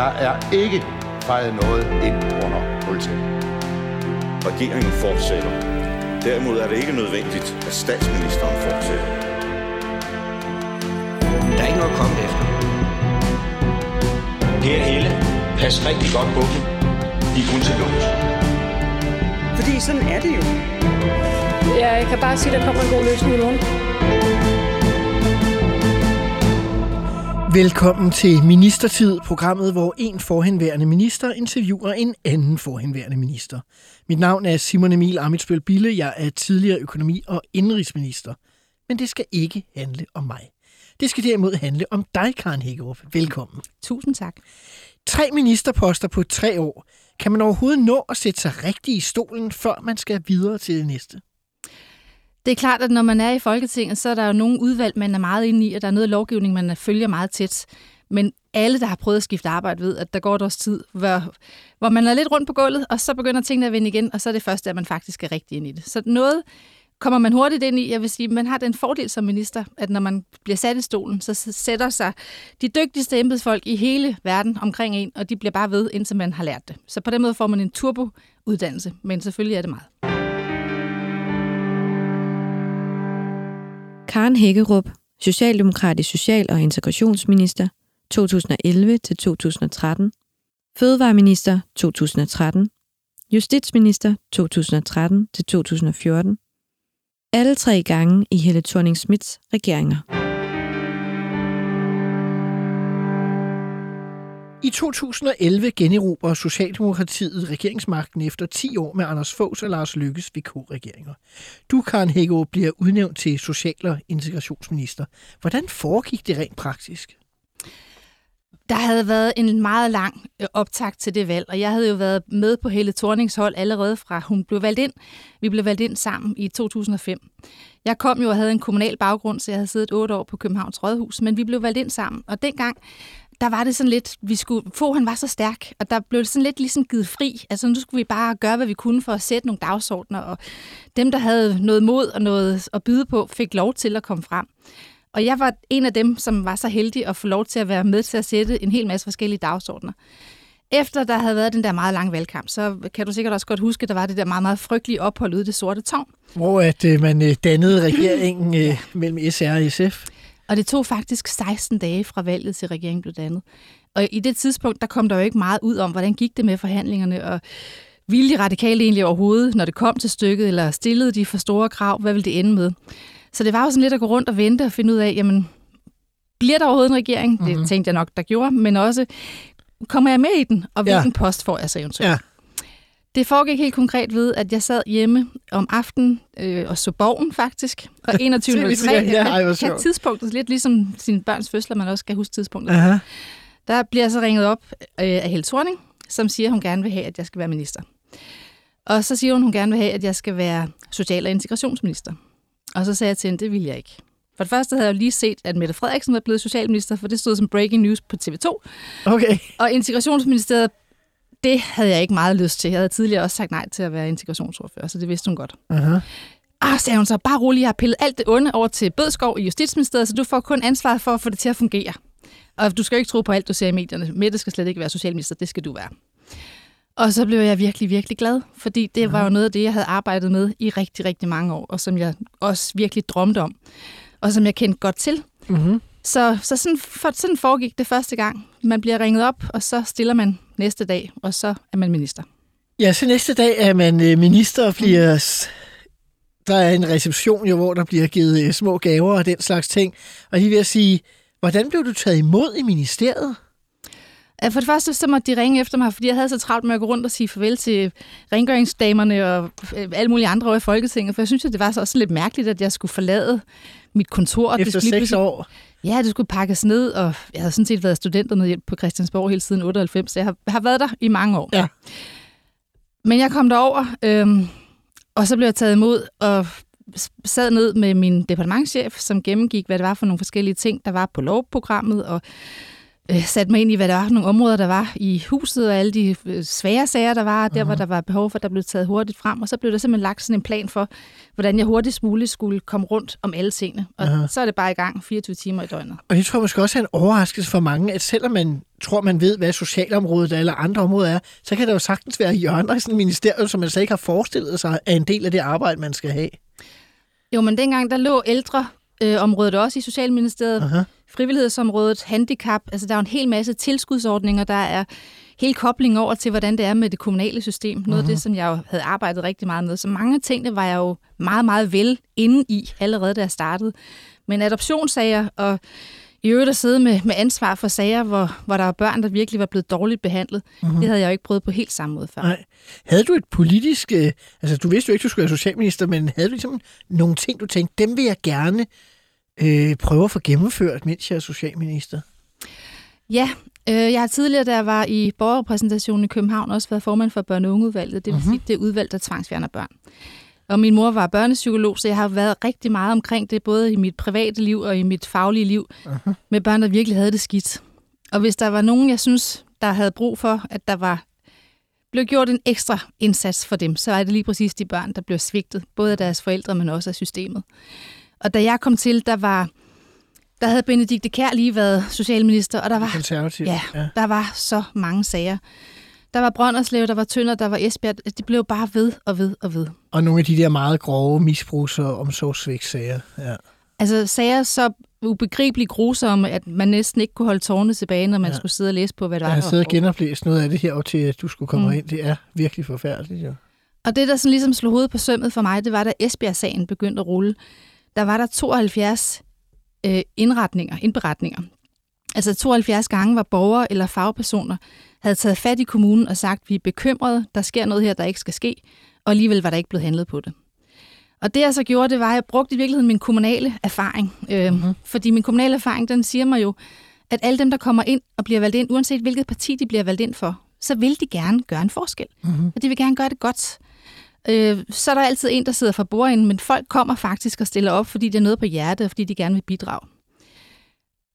Der er ikke fejret noget ind under politiet. Regeringen fortsætter. Derimod er det ikke nødvendigt, at statsministeren fortsætter. Der er ikke noget at komme efter. Per Helle, pas rigtig godt på dem. De er kun til lås. Fordi sådan er det jo. Ja, jeg kan bare sige, at der kommer en god løsning i morgen. Velkommen til Ministertid, programmet, hvor en forhenværende minister interviewer en anden forhenværende minister. Mit navn er Simon Emil Amitsbøl Bille, jeg er tidligere økonomi- og indrigsminister. Men det skal ikke handle om mig. Det skal derimod handle om dig, Karen Hækkerup. Velkommen. Tusind tak. Tre ministerposter på tre år. Kan man overhovedet nå at sætte sig rigtigt i stolen, før man skal videre til det næste? Det er klart, at når man er i Folketinget, så er der jo nogle udvalg, man er meget inde i, og der er noget lovgivning, man følger meget tæt. Men alle, der har prøvet at skifte arbejde, ved, at der går et års tid, hvor, hvor man er lidt rundt på gulvet, og så begynder tingene at vende igen, og så er det første, at man faktisk er rigtig ind i det. Så noget kommer man hurtigt ind i. Jeg vil sige, man har den fordel som minister, at når man bliver sat i stolen, så sætter sig de dygtigste embedsfolk i hele verden omkring en, og de bliver bare ved, indtil man har lært det. Så på den måde får man en turbo-uddannelse, men selvfølgelig er det meget. Karen Hækkerup, Socialdemokratisk Social- og Integrationsminister 2011-2013, Fødevareminister 2013, Justitsminister 2013-2014, alle tre gange i Helle thorning Smiths regeringer. I 2011 generober Socialdemokratiet regeringsmagten efter 10 år med Anders Foghs og Lars Lykkes VK-regeringer. Du, Karen Hækkerup, bliver udnævnt til social- og integrationsminister. Hvordan foregik det rent praktisk? Der havde været en meget lang øh, optakt til det valg, og jeg havde jo været med på hele Thornings hold allerede fra hun blev valgt ind. Vi blev valgt ind sammen i 2005. Jeg kom jo og havde en kommunal baggrund, så jeg havde siddet otte år på Københavns Rådhus, men vi blev valgt ind sammen. Og dengang, der var det sådan lidt, vi skulle, få han var så stærk, og der blev det sådan lidt ligesom givet fri. Altså nu skulle vi bare gøre, hvad vi kunne for at sætte nogle dagsordner, og dem, der havde noget mod og noget at byde på, fik lov til at komme frem. Og jeg var en af dem, som var så heldig at få lov til at være med til at sætte en hel masse forskellige dagsordner. Efter der havde været den der meget lange valgkamp, så kan du sikkert også godt huske, at der var det der meget, meget frygtelige ophold ude i det sorte tårn. Hvor at øh, man øh, dannede regeringen øh, mellem SR og SF. Og det tog faktisk 16 dage fra valget til regeringen blev dannet. Og i det tidspunkt, der kom der jo ikke meget ud om, hvordan gik det med forhandlingerne, og ville de radikale egentlig overhovedet, når det kom til stykket, eller stillede de for store krav, hvad ville det ende med? Så det var jo sådan lidt at gå rundt og vente og finde ud af, jamen, bliver der overhovedet en regering? Mm-hmm. Det Mhm. tænkte jeg nok, der gjorde, men også, kommer jeg med i den, og hvilken ja. post får jeg så eventuelt? Ja. Det foregik helt konkret ved, at jeg sad hjemme om aftenen og øh, så borgen faktisk, og 21.03 Ja, kan tidspunktet, lidt ligesom sine børns fødsler, man også skal huske tidspunktet. Aha. Der bliver jeg så ringet op øh, af Helle Thorning, som siger, at hun gerne vil have, at jeg skal være minister. Og så siger hun, at hun gerne vil have, at jeg skal være social- og integrationsminister. Og så sagde jeg til hende, det vil jeg ikke. For det første havde jeg jo lige set, at Mette Frederiksen var blevet socialminister, for det stod som breaking news på TV2. Okay. Og integrationsministeriet, det havde jeg ikke meget lyst til. Jeg havde tidligere også sagt nej til at være integrationsordfører, så det vidste hun godt. Aha. Ah, sagde hun så, bare rolig, jeg har pillet alt det onde over til Bødskov i Justitsministeriet, så du får kun ansvaret for at få det til at fungere. Og du skal jo ikke tro på alt, du ser i medierne. Mette skal slet ikke være socialminister, det skal du være. Og så blev jeg virkelig, virkelig glad, fordi det var jo noget af det, jeg havde arbejdet med i rigtig, rigtig mange år, og som jeg også virkelig drømte om, og som jeg kendte godt til. Mm-hmm. Så, så sådan, for, sådan foregik det første gang. Man bliver ringet op, og så stiller man næste dag, og så er man minister. Ja, så næste dag er man øh, minister og bliver... s- Der er en reception, jo, hvor der bliver givet øh, små gaver og den slags ting. Og lige ved at sige, hvordan blev du taget imod i ministeriet? For det første, så måtte de ringe efter mig, fordi jeg havde så travlt med at gå rundt og sige farvel til rengøringsdamerne og øh, alle mulige andre over i Folketinget, for jeg synes, at det var så også lidt mærkeligt, at jeg skulle forlade mit kontor. det Efter lige seks år? Ja, det skulle pakkes ned, og jeg havde sådan set været studenternedhjælp på Christiansborg hele siden 98, så jeg har, har været der i mange år. Ja. Men jeg kom derover, øhm, og så blev jeg taget imod og sad ned med min departementschef, som gennemgik, hvad det var for nogle forskellige ting, der var på lovprogrammet, og øh, satte mig ind i, hvad der var nogle områder, der var i huset, og alle de øh, svære sager, der var, der hvor der var behov for, at der blev taget hurtigt frem. Og så blev der simpelthen lagt sådan en plan for, hvordan jeg hurtigst muligt skulle komme rundt om alle tingene. Og Aha. så er det bare i gang 24 timer i døgnet. Og det tror jeg måske også er en overraskelse for mange, at selvom man tror, man ved, hvad socialområdet eller andre områder er, så kan der jo sagtens være hjørner i sådan et ministerium, som man slet ikke har forestillet sig, er en del af det arbejde, man skal have. Jo, men dengang der lå ældre øh, området også i Socialministeriet, Aha. Frivillighedsområdet, handicap, altså der er en hel masse tilskudsordninger, der er hele koblingen over til, hvordan det er med det kommunale system. Noget af det, som jeg jo havde arbejdet rigtig meget med. Så mange af tingene var jeg jo meget, meget vel inde i, allerede da jeg startede. Men adoptionssager og i øvrigt at sidde med, med ansvar for sager, hvor, hvor der var børn, der virkelig var blevet dårligt behandlet, mm-hmm. det havde jeg jo ikke prøvet på helt samme måde før. Nej. Havde du et politisk... Øh, altså, du vidste jo ikke, du skulle være socialminister, men havde du ligesom nogle ting, du tænkte, dem vil jeg gerne øh, prøve at få gennemført, mens jeg er socialminister? Ja, øh, jeg har tidligere, da jeg var i borgerrepræsentationen i København, også været formand for børne- og ungeudvalget. Det vil Mhm. sige, det udvalg, der tvangsfjerner børn. Og min mor var børnepsykolog, så jeg har været rigtig meget omkring det, både i mit private liv og i mit faglige liv, Mhm. med børn, der virkelig havde det skidt. Og hvis der var nogen, jeg synes, der havde brug for, at der var blev gjort en ekstra indsats for dem, så er det lige præcis de børn, der blev svigtet, både af deres forældre, men også af systemet. Og da jeg kom til, der var der havde Benedikte Kær lige været socialminister, og der var Konservativ? Ja, ja, der var så mange sager. Der var Brønderslev, der var Tønder, der var Esbjerg. De blev bare ved og ved og ved. Og nogle af de der meget grove misbrugs- og omsorgsvægtsager. Ja. Altså sager så ubegribeligt grusomme, at man næsten ikke kunne holde tårne tilbage, når man Ja. skulle sidde og læse på, hvad der Jeg har var. siddet og genoplæst noget af det her til, at du skulle komme Mm. mm. ind. Det er virkelig forfærdeligt, jo. Og det, der sådan ligesom slog hovedet på sømmet for mig, det var, da Esbjerg-sagen begyndte at rulle. Der var der 72 øh, indretninger, indberetninger. Altså 72 gange, hvor borgere eller fagpersoner havde taget fat i kommunen og sagt, vi er bekymrede, der sker noget her, der ikke skal ske, og alligevel var der ikke blevet handlet på det. Og det jeg så gjorde, det var, at jeg brugte i virkeligheden min kommunale erfaring. Øh, mm-hmm. Fordi min kommunale erfaring, den siger mig jo, at alle dem, der kommer ind og bliver valgt ind, uanset hvilket parti de bliver valgt ind for, så vil de gerne gøre en forskel. Mm-hmm. Og de vil gerne gøre det godt. Øh, så er der altid en, der sidder for bordenden, men folk kommer faktisk og stiller op, fordi det er noget på hjertet, og fordi de gerne vil bidrage.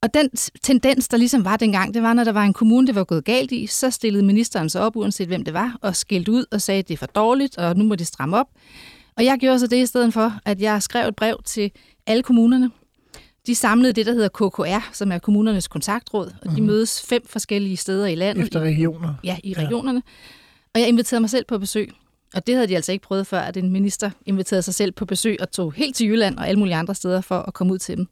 Og den tendens, der ligesom var dengang, det var, når der var en kommune, det var gået galt i, så stillede ministeren sig op, uanset hvem det var, og skældte ud og sagde, at det er for dårligt, og nu må de stramme op. Og jeg gjorde så det i stedet for, at jeg skrev et brev til alle kommunerne. De samlede det, der hedder KKR, som er kommunernes kontaktråd, og de mødes fem forskellige steder i landet. Efter regioner. Ja, i regionerne. Og jeg inviterede mig selv på besøg. Og det havde de altså ikke prøvet før, at en minister inviterede sig selv på besøg og tog helt til Jylland og alle mulige andre steder for at komme ud til dem.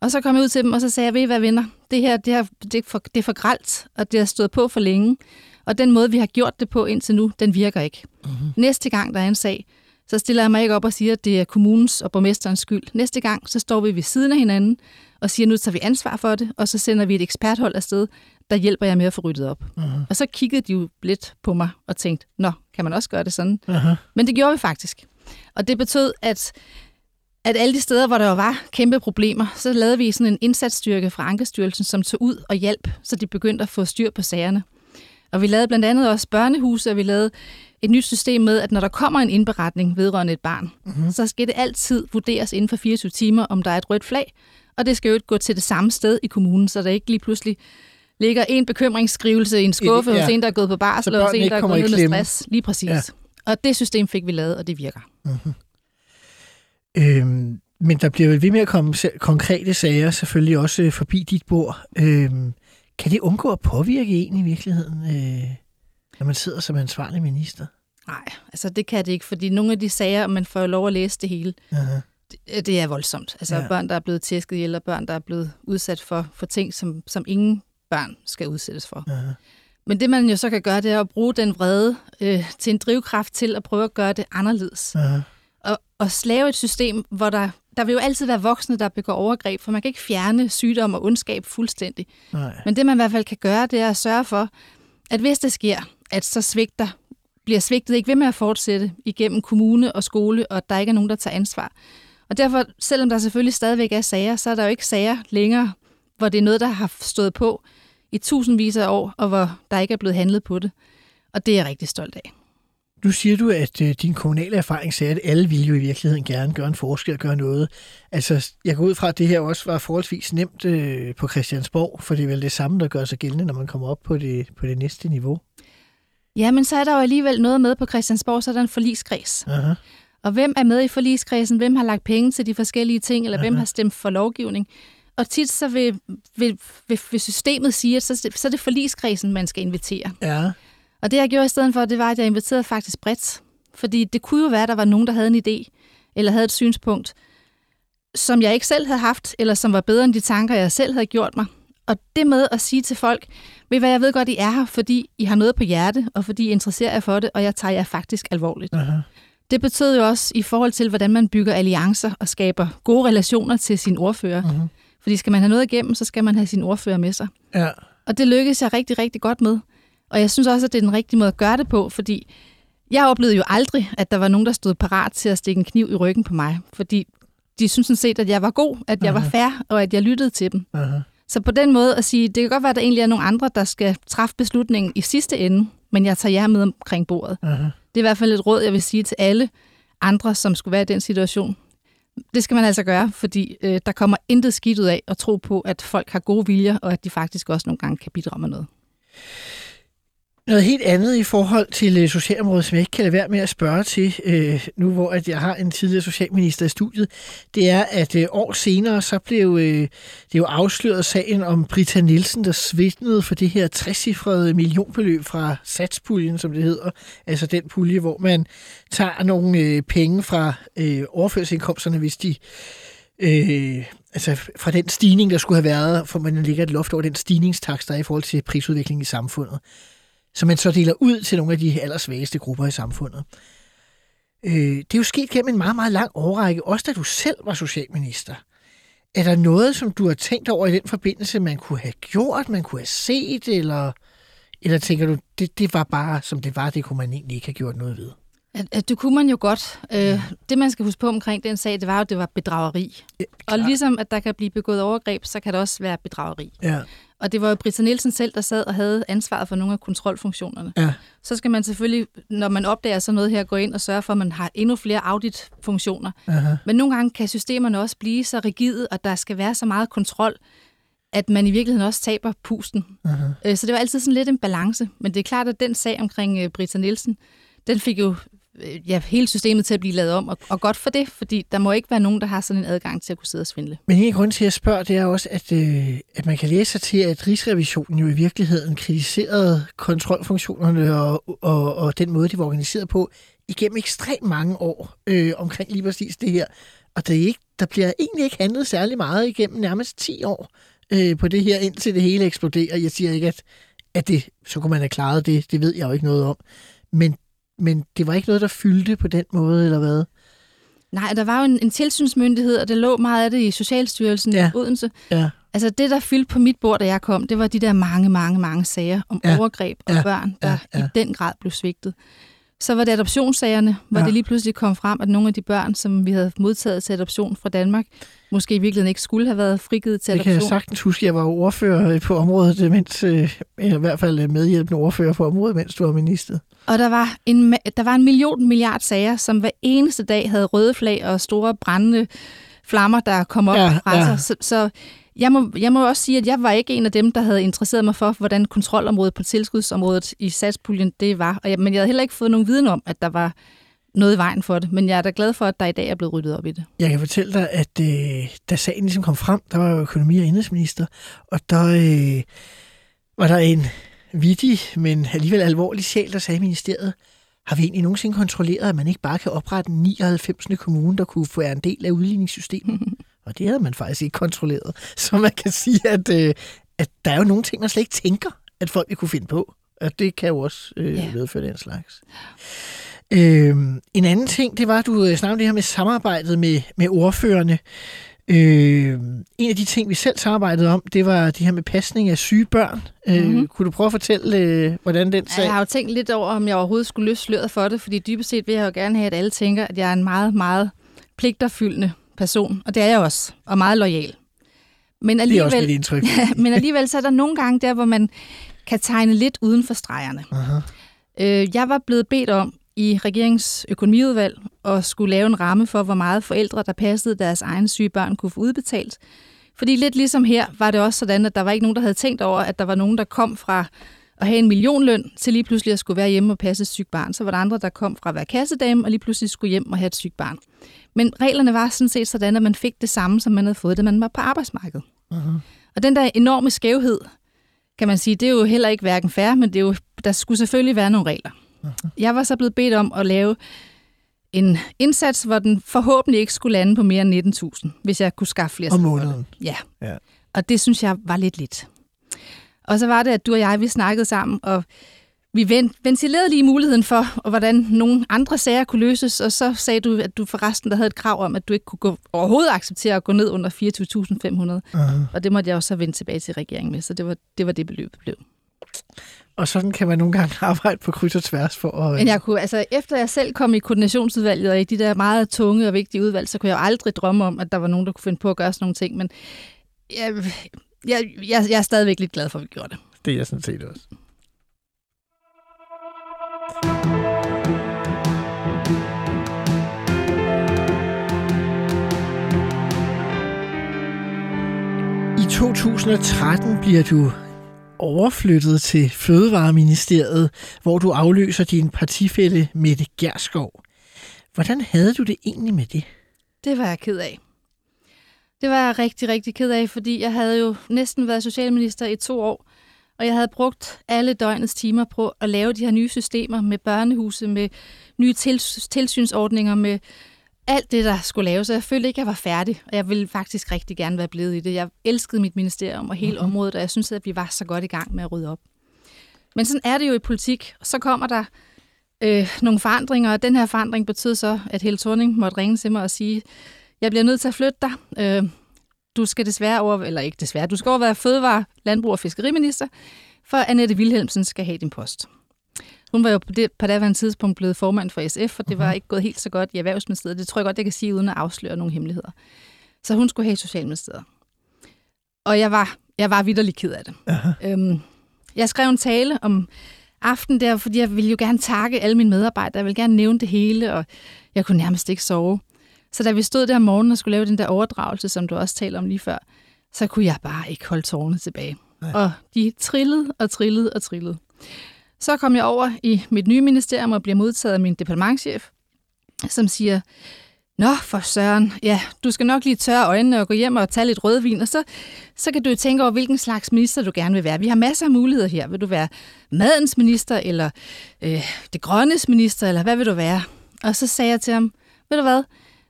Og så kom jeg ud til dem, og så sagde jeg, ved I hvad venner, det her det, her, det, er, for, det er for gralt, og det har stået på for længe. Og den måde, vi har gjort det på indtil nu, den virker ikke. Mm-hmm. Næste gang, der er en sag, så stiller jeg mig ikke op og siger, at det er kommunens og borgmesterens skyld. Næste gang, så står vi ved siden af hinanden og siger, nu tager vi ansvar for det, og så sender vi et eksperthold afsted, der hjælper jeg med at få ryddet op. Uh-huh. Og så kiggede de jo lidt på mig og tænkte, nå, kan man også gøre det sådan? Uh-huh. Men det gjorde vi faktisk. Og det betød, at, at alle de steder, hvor der var kæmpe problemer, så lavede vi sådan en indsatsstyrke fra Ankestyrelsen, som tog ud og hjalp, så de begyndte at få styr på sagerne. Og vi lavede blandt andet også børnehuse, og vi lavede et nyt system med, at når der kommer en indberetning vedrørende et barn, mm-hmm. så skal det altid vurderes inden for 24 timer, om der er et rødt flag, og det skal jo ikke gå til det samme sted i kommunen, så der ikke lige pludselig ligger en bekymringsskrivelse i en skuffe Ja. hos en, der er gået på barsel, og hos en, der er gået ned med stress. Lige præcis. Ja. Og det system fik vi lavet, og det virker. Øhm, men der bliver vel ved med at komme konkrete sager, selvfølgelig også øh, forbi dit bord. Øhm, kan det undgå at påvirke en i virkeligheden, øh, når man sidder som ansvarlig minister? Nej, altså det kan det ikke, fordi nogle af de sager, man får lov at læse det hele, Uh-huh. det, det er voldsomt. Altså Ja. ja. børn, der er blevet tæsket ihjel, og børn, der er blevet udsat for, for ting, som, som ingen børn skal udsættes for. Uh-huh. Men det, man jo så kan gøre, det er at bruge den vrede øh, til en drivkraft til at prøve at gøre det anderledes. Uh-huh. Og, og slave et system, hvor der, der vil jo altid være voksne, der begår overgreb, for man kan ikke fjerne sygdom og ondskab fuldstændig. Nej. Men det, man i hvert fald kan gøre, det er at sørge for, at hvis det sker, at så svigter, bliver svigtet ikke ved med at fortsætte igennem kommune og skole, og at der ikke er nogen, der tager ansvar. Og derfor, selvom der selvfølgelig stadigvæk er sager, så er der jo ikke sager længere, hvor det er noget, der har stået på i tusindvis af år, og hvor der ikke er blevet handlet på det. Og det er jeg rigtig stolt af. Nu siger du, at øh, din kommunale erfaring sagde, at alle ville jo i virkeligheden gerne gøre en forskel og gøre noget. Altså, jeg går ud fra, at det her også var forholdsvis nemt øh, på Christiansborg, for det er vel det samme, der gør sig gældende, når man kommer op på det, på det næste niveau. Ja, men så er der jo alligevel noget med på Christiansborg, så er der en forligskreds. Aha. Og hvem er med i forligskredsen? Hvem har lagt penge til de forskellige ting? Eller hvem Aha. har stemt for lovgivning? Og tit så vil, vil, vil, vil systemet sige, at så, så er det forligskredsen, man skal invitere. Ja, Og det jeg gjorde i stedet for, det var, at jeg inviterede faktisk bredt. Fordi det kunne jo være, at der var nogen, der havde en idé, eller havde et synspunkt, som jeg ikke selv havde haft, eller som var bedre end de tanker, jeg selv havde gjort mig. Og det med at sige til folk, ved hvad, jeg ved godt, I er her, fordi I har noget på hjerte, og fordi I interesserer jer for det, og jeg tager jer faktisk alvorligt. aha. Det betød jo også i forhold til, hvordan man bygger alliancer og skaber gode relationer til sin ordfører. Mhm. Fordi skal man have noget igennem, så skal man have sin ordfører med sig. ja. Og det lykkedes jeg rigtig, rigtig godt med. Og jeg synes også, at det er den rigtige måde at gøre det på, fordi jeg oplevede jo aldrig, at der var nogen, der stod parat til at stikke en kniv i ryggen på mig. Fordi de synes sådan set, at jeg var god, at jeg var fair, og at jeg lyttede til dem. Aha. Så på den måde at sige, det kan godt være, at der egentlig er nogle andre, der skal træffe beslutningen i sidste ende, men jeg tager jer med omkring bordet. Aha. Det er i hvert fald et råd, jeg vil sige til alle andre, som skulle være i den situation. Det skal man altså gøre, fordi øh, der kommer intet skidt ud af at tro på, at folk har gode viljer, og at de faktisk også nogle gange kan bidrage med noget. Noget helt andet i forhold til øh, socialområdet, som jeg ikke kan lade være med at spørge til, øh, nu hvor at jeg har en tidligere socialminister i studiet, det er, at øh, år senere, så blev øh, det jo afsløret sagen om Brita Nielsen, der svindlede for det her 60-cifrede millionbeløb fra satspuljen, som det hedder. Altså den pulje, hvor man tager nogle øh, penge fra øh, overførselsindkomsterne, hvis de øh, altså fra den stigning, der skulle have været, for man ligger et loft over den stigningstaks, der er i forhold til prisudviklingen i samfundet som man så deler ud til nogle af de allersvageste grupper i samfundet. Øh, det er jo sket gennem en meget, meget lang årrække, også da du selv var socialminister. Er der noget, som du har tænkt over i den forbindelse, man kunne have gjort, man kunne have set, eller, eller tænker du, det, det var bare, som det var, det kunne man egentlig ikke have gjort noget ved? Det kunne man jo godt. Øh, det, man skal huske på omkring den sag, det var jo, at det var bedrageri. Og ligesom at der kan blive begået overgreb, så kan det også være bedrageri. Ja, Og det var jo Britta Nielsen selv, der sad og havde ansvaret for nogle af kontrolfunktionerne. ja, Så skal man selvfølgelig, når man opdager sådan noget her, gå ind og sørge for, at man har endnu flere auditfunktioner. aha, Men nogle gange kan systemerne også blive så rigide, og der skal være så meget kontrol, at man i virkeligheden også taber pusten. aha. Øh, Så det var altid sådan lidt en balance. Men det er klart, at den sag omkring øh, Britta Nielsen, den fik jo Øh, ja, hele systemet til at blive lavet om, og, og godt for det, fordi der må ikke være nogen, der har sådan en adgang til at kunne sidde og svindle. Men en grund til, at jeg spørger, det er også, at, øh, at man kan læse sig til, at Rigsrevisionen jo i virkeligheden kritiserede kontrolfunktionerne og, og, og den måde, de var organiseret på igennem ekstremt mange år øh, omkring lige præcis det her. Og det er ikke, der bliver egentlig ikke handlet særlig meget igennem nærmest 10 år øh, på det her, indtil det hele eksploderer. Jeg siger ikke, at, at det, så kunne man have klaret det. Det ved jeg jo ikke noget om. Men, men det var ikke noget, der fyldte på den måde, eller hvad? Nej, der var jo en, en tilsynsmyndighed, og det lå meget af det i Socialstyrelsen Ja. i Odense. Ja, Altså det, der fyldte på mit bord, da jeg kom, det var de der mange, mange, mange sager om Ja. overgreb og Ja. børn, der ja. Ja. i den grad blev svigtet. Så var det adoptionssagerne, hvor Ja. det lige pludselig kom frem, at nogle af de børn, som vi havde modtaget til adoption fra Danmark, måske i virkeligheden ikke skulle have været frigivet til Det kan jeg adoption. sagtens huske. Jeg var ordfører på området, mens, øh, eller i hvert fald medhjælpende ordfører på området, mens du var minister. Og der var, en, der var en million milliard sager, som hver eneste dag havde røde flag og store brændende flammer, der kom op Ja, fra ja. sig. Så, så jeg, må, jeg må også sige, at jeg var ikke en af dem, der havde interesseret mig for, hvordan kontrolområdet på tilskudsområdet i satspuljen det var. Og jeg, men jeg havde heller ikke fået nogen viden om, at der var noget i vejen for det. Men jeg er da glad for, at der i dag er blevet ryddet op i det. Jeg kan fortælle dig, at øh, da sagen ligesom kom frem, der var jo økonomi- og indrigsminister, og der øh, var der en vittig, men alligevel alvorlig sjæl, der sagde i ministeriet, har vi egentlig nogensinde kontrolleret, at man ikke bare kan oprette en 99. kommune, der kunne få være en del af udligningssystemet? og det havde man faktisk ikke kontrolleret. Så man kan sige, at, øh, at der er jo nogle ting, man slet ikke tænker, at folk vil kunne finde på. Og det kan jo også øh, Ja. medføre den slags. Øh, en anden ting, det var, at du øh, snakkede om det her med samarbejdet med, med ordførerne. Øh, en af de ting, vi selv samarbejdede om, det var det her med pasning af syge børn. Øh, Mhm. kunne du prøve at fortælle, øh, hvordan den Ja, sag... jeg har jo tænkt lidt over, om jeg overhovedet skulle løse sløret for det, fordi dybest set vil jeg jo gerne have, at alle tænker, at jeg er en meget, meget pligterfyldende person, og det er jeg også, og meget lojal. Men det er alligevel, også mit indtryk. Ja, men alligevel så er der nogle gange der, hvor man kan tegne lidt uden for stregerne. Aha. Øh, jeg var blevet bedt om i regeringens økonomiudvalg og skulle lave en ramme for, hvor meget forældre, der passede deres egne syge børn, kunne få udbetalt. Fordi lidt ligesom her var det også sådan, at der var ikke nogen, der havde tænkt over, at der var nogen, der kom fra at have en millionløn til lige pludselig at skulle være hjemme og passe et sygt barn. Så var der andre, der kom fra at være kassedame og lige pludselig skulle hjem og have et sygt barn. Men reglerne var sådan set sådan, at man fik det samme, som man havde fået, da man var på arbejdsmarkedet. Uh-huh. Og den der enorme skævhed, kan man sige, det er jo heller ikke hverken fair, men det er jo, der skulle selvfølgelig være nogle regler. Jeg var så blevet bedt om at lave en indsats, hvor den forhåbentlig ikke skulle lande på mere end 19.000, hvis jeg kunne skaffe flere. Om måneden? Ja. ja. Og det synes jeg var lidt lidt. Og så var det, at du og jeg, vi snakkede sammen, og vi ventilerede lige muligheden for, og hvordan nogle andre sager kunne løses, og så sagde du, at du forresten der havde et krav om, at du ikke kunne gå, overhovedet acceptere at gå ned under 24.500. Uh-huh. Og det måtte jeg også så vende tilbage til regeringen med, så det var det, var det beløb blev. Og sådan kan man nogle gange arbejde på kryds og tværs for at... Men jeg kunne, altså, efter jeg selv kom i koordinationsudvalget og i de der meget tunge og vigtige udvalg, så kunne jeg aldrig drømme om, at der var nogen, der kunne finde på at gøre sådan nogle ting. Men jeg, jeg, jeg, jeg er stadigvæk lidt glad for, at vi gjorde det. Det er jeg sådan set også. I 2013 bliver du overflyttet til Fødevareministeriet, hvor du afløser din partifælle Mette Gerskov. Hvordan havde du det egentlig med det? Det var jeg ked af. Det var jeg rigtig, rigtig ked af, fordi jeg havde jo næsten været socialminister i to år, og jeg havde brugt alle døgnets timer på at lave de her nye systemer med børnehuse, med nye tilsynsordninger, med alt det, der skulle laves. Så jeg følte ikke, at jeg var færdig, og jeg ville faktisk rigtig gerne være blevet i det. Jeg elskede mit ministerium og hele mm-hmm. området, og jeg synes, at vi var så godt i gang med at rydde op. Men sådan er det jo i politik. Så kommer der øh, nogle forandringer, og den her forandring betød så, at Helle Thorning måtte ringe til mig og sige, jeg bliver nødt til at flytte dig. Øh, du skal desværre over, eller ikke desværre, du skal over være fødevare, landbrug og fiskeriminister, for Annette Wilhelmsen skal have din post. Hun var jo på det på daværende tidspunkt blevet formand for SF, og det var mhm. ikke gået helt så godt i Erhvervsministeriet. Det tror jeg godt, jeg kan sige, uden at afsløre nogle hemmeligheder. Så hun skulle have Socialministeriet. Og jeg var, jeg var vidderlig ked af det. Øhm, jeg skrev en tale om aften der, fordi jeg ville jo gerne takke alle mine medarbejdere. Jeg ville gerne nævne det hele, og jeg kunne nærmest ikke sove. Så da vi stod der om morgenen og skulle lave den der overdragelse, som du også talte om lige før, så kunne jeg bare ikke holde tårne tilbage. Nej. Og de trillede og trillede og trillede. Så kom jeg over i mit nye ministerium og bliver modtaget af min departementchef, som siger, Nå, for søren, ja, du skal nok lige tørre øjnene og gå hjem og tage lidt rødvin, og så, så kan du jo tænke over, hvilken slags minister du gerne vil være. Vi har masser af muligheder her. Vil du være madens minister, eller øh, det grønnes minister, eller hvad vil du være? Og så sagde jeg til ham, ved du hvad,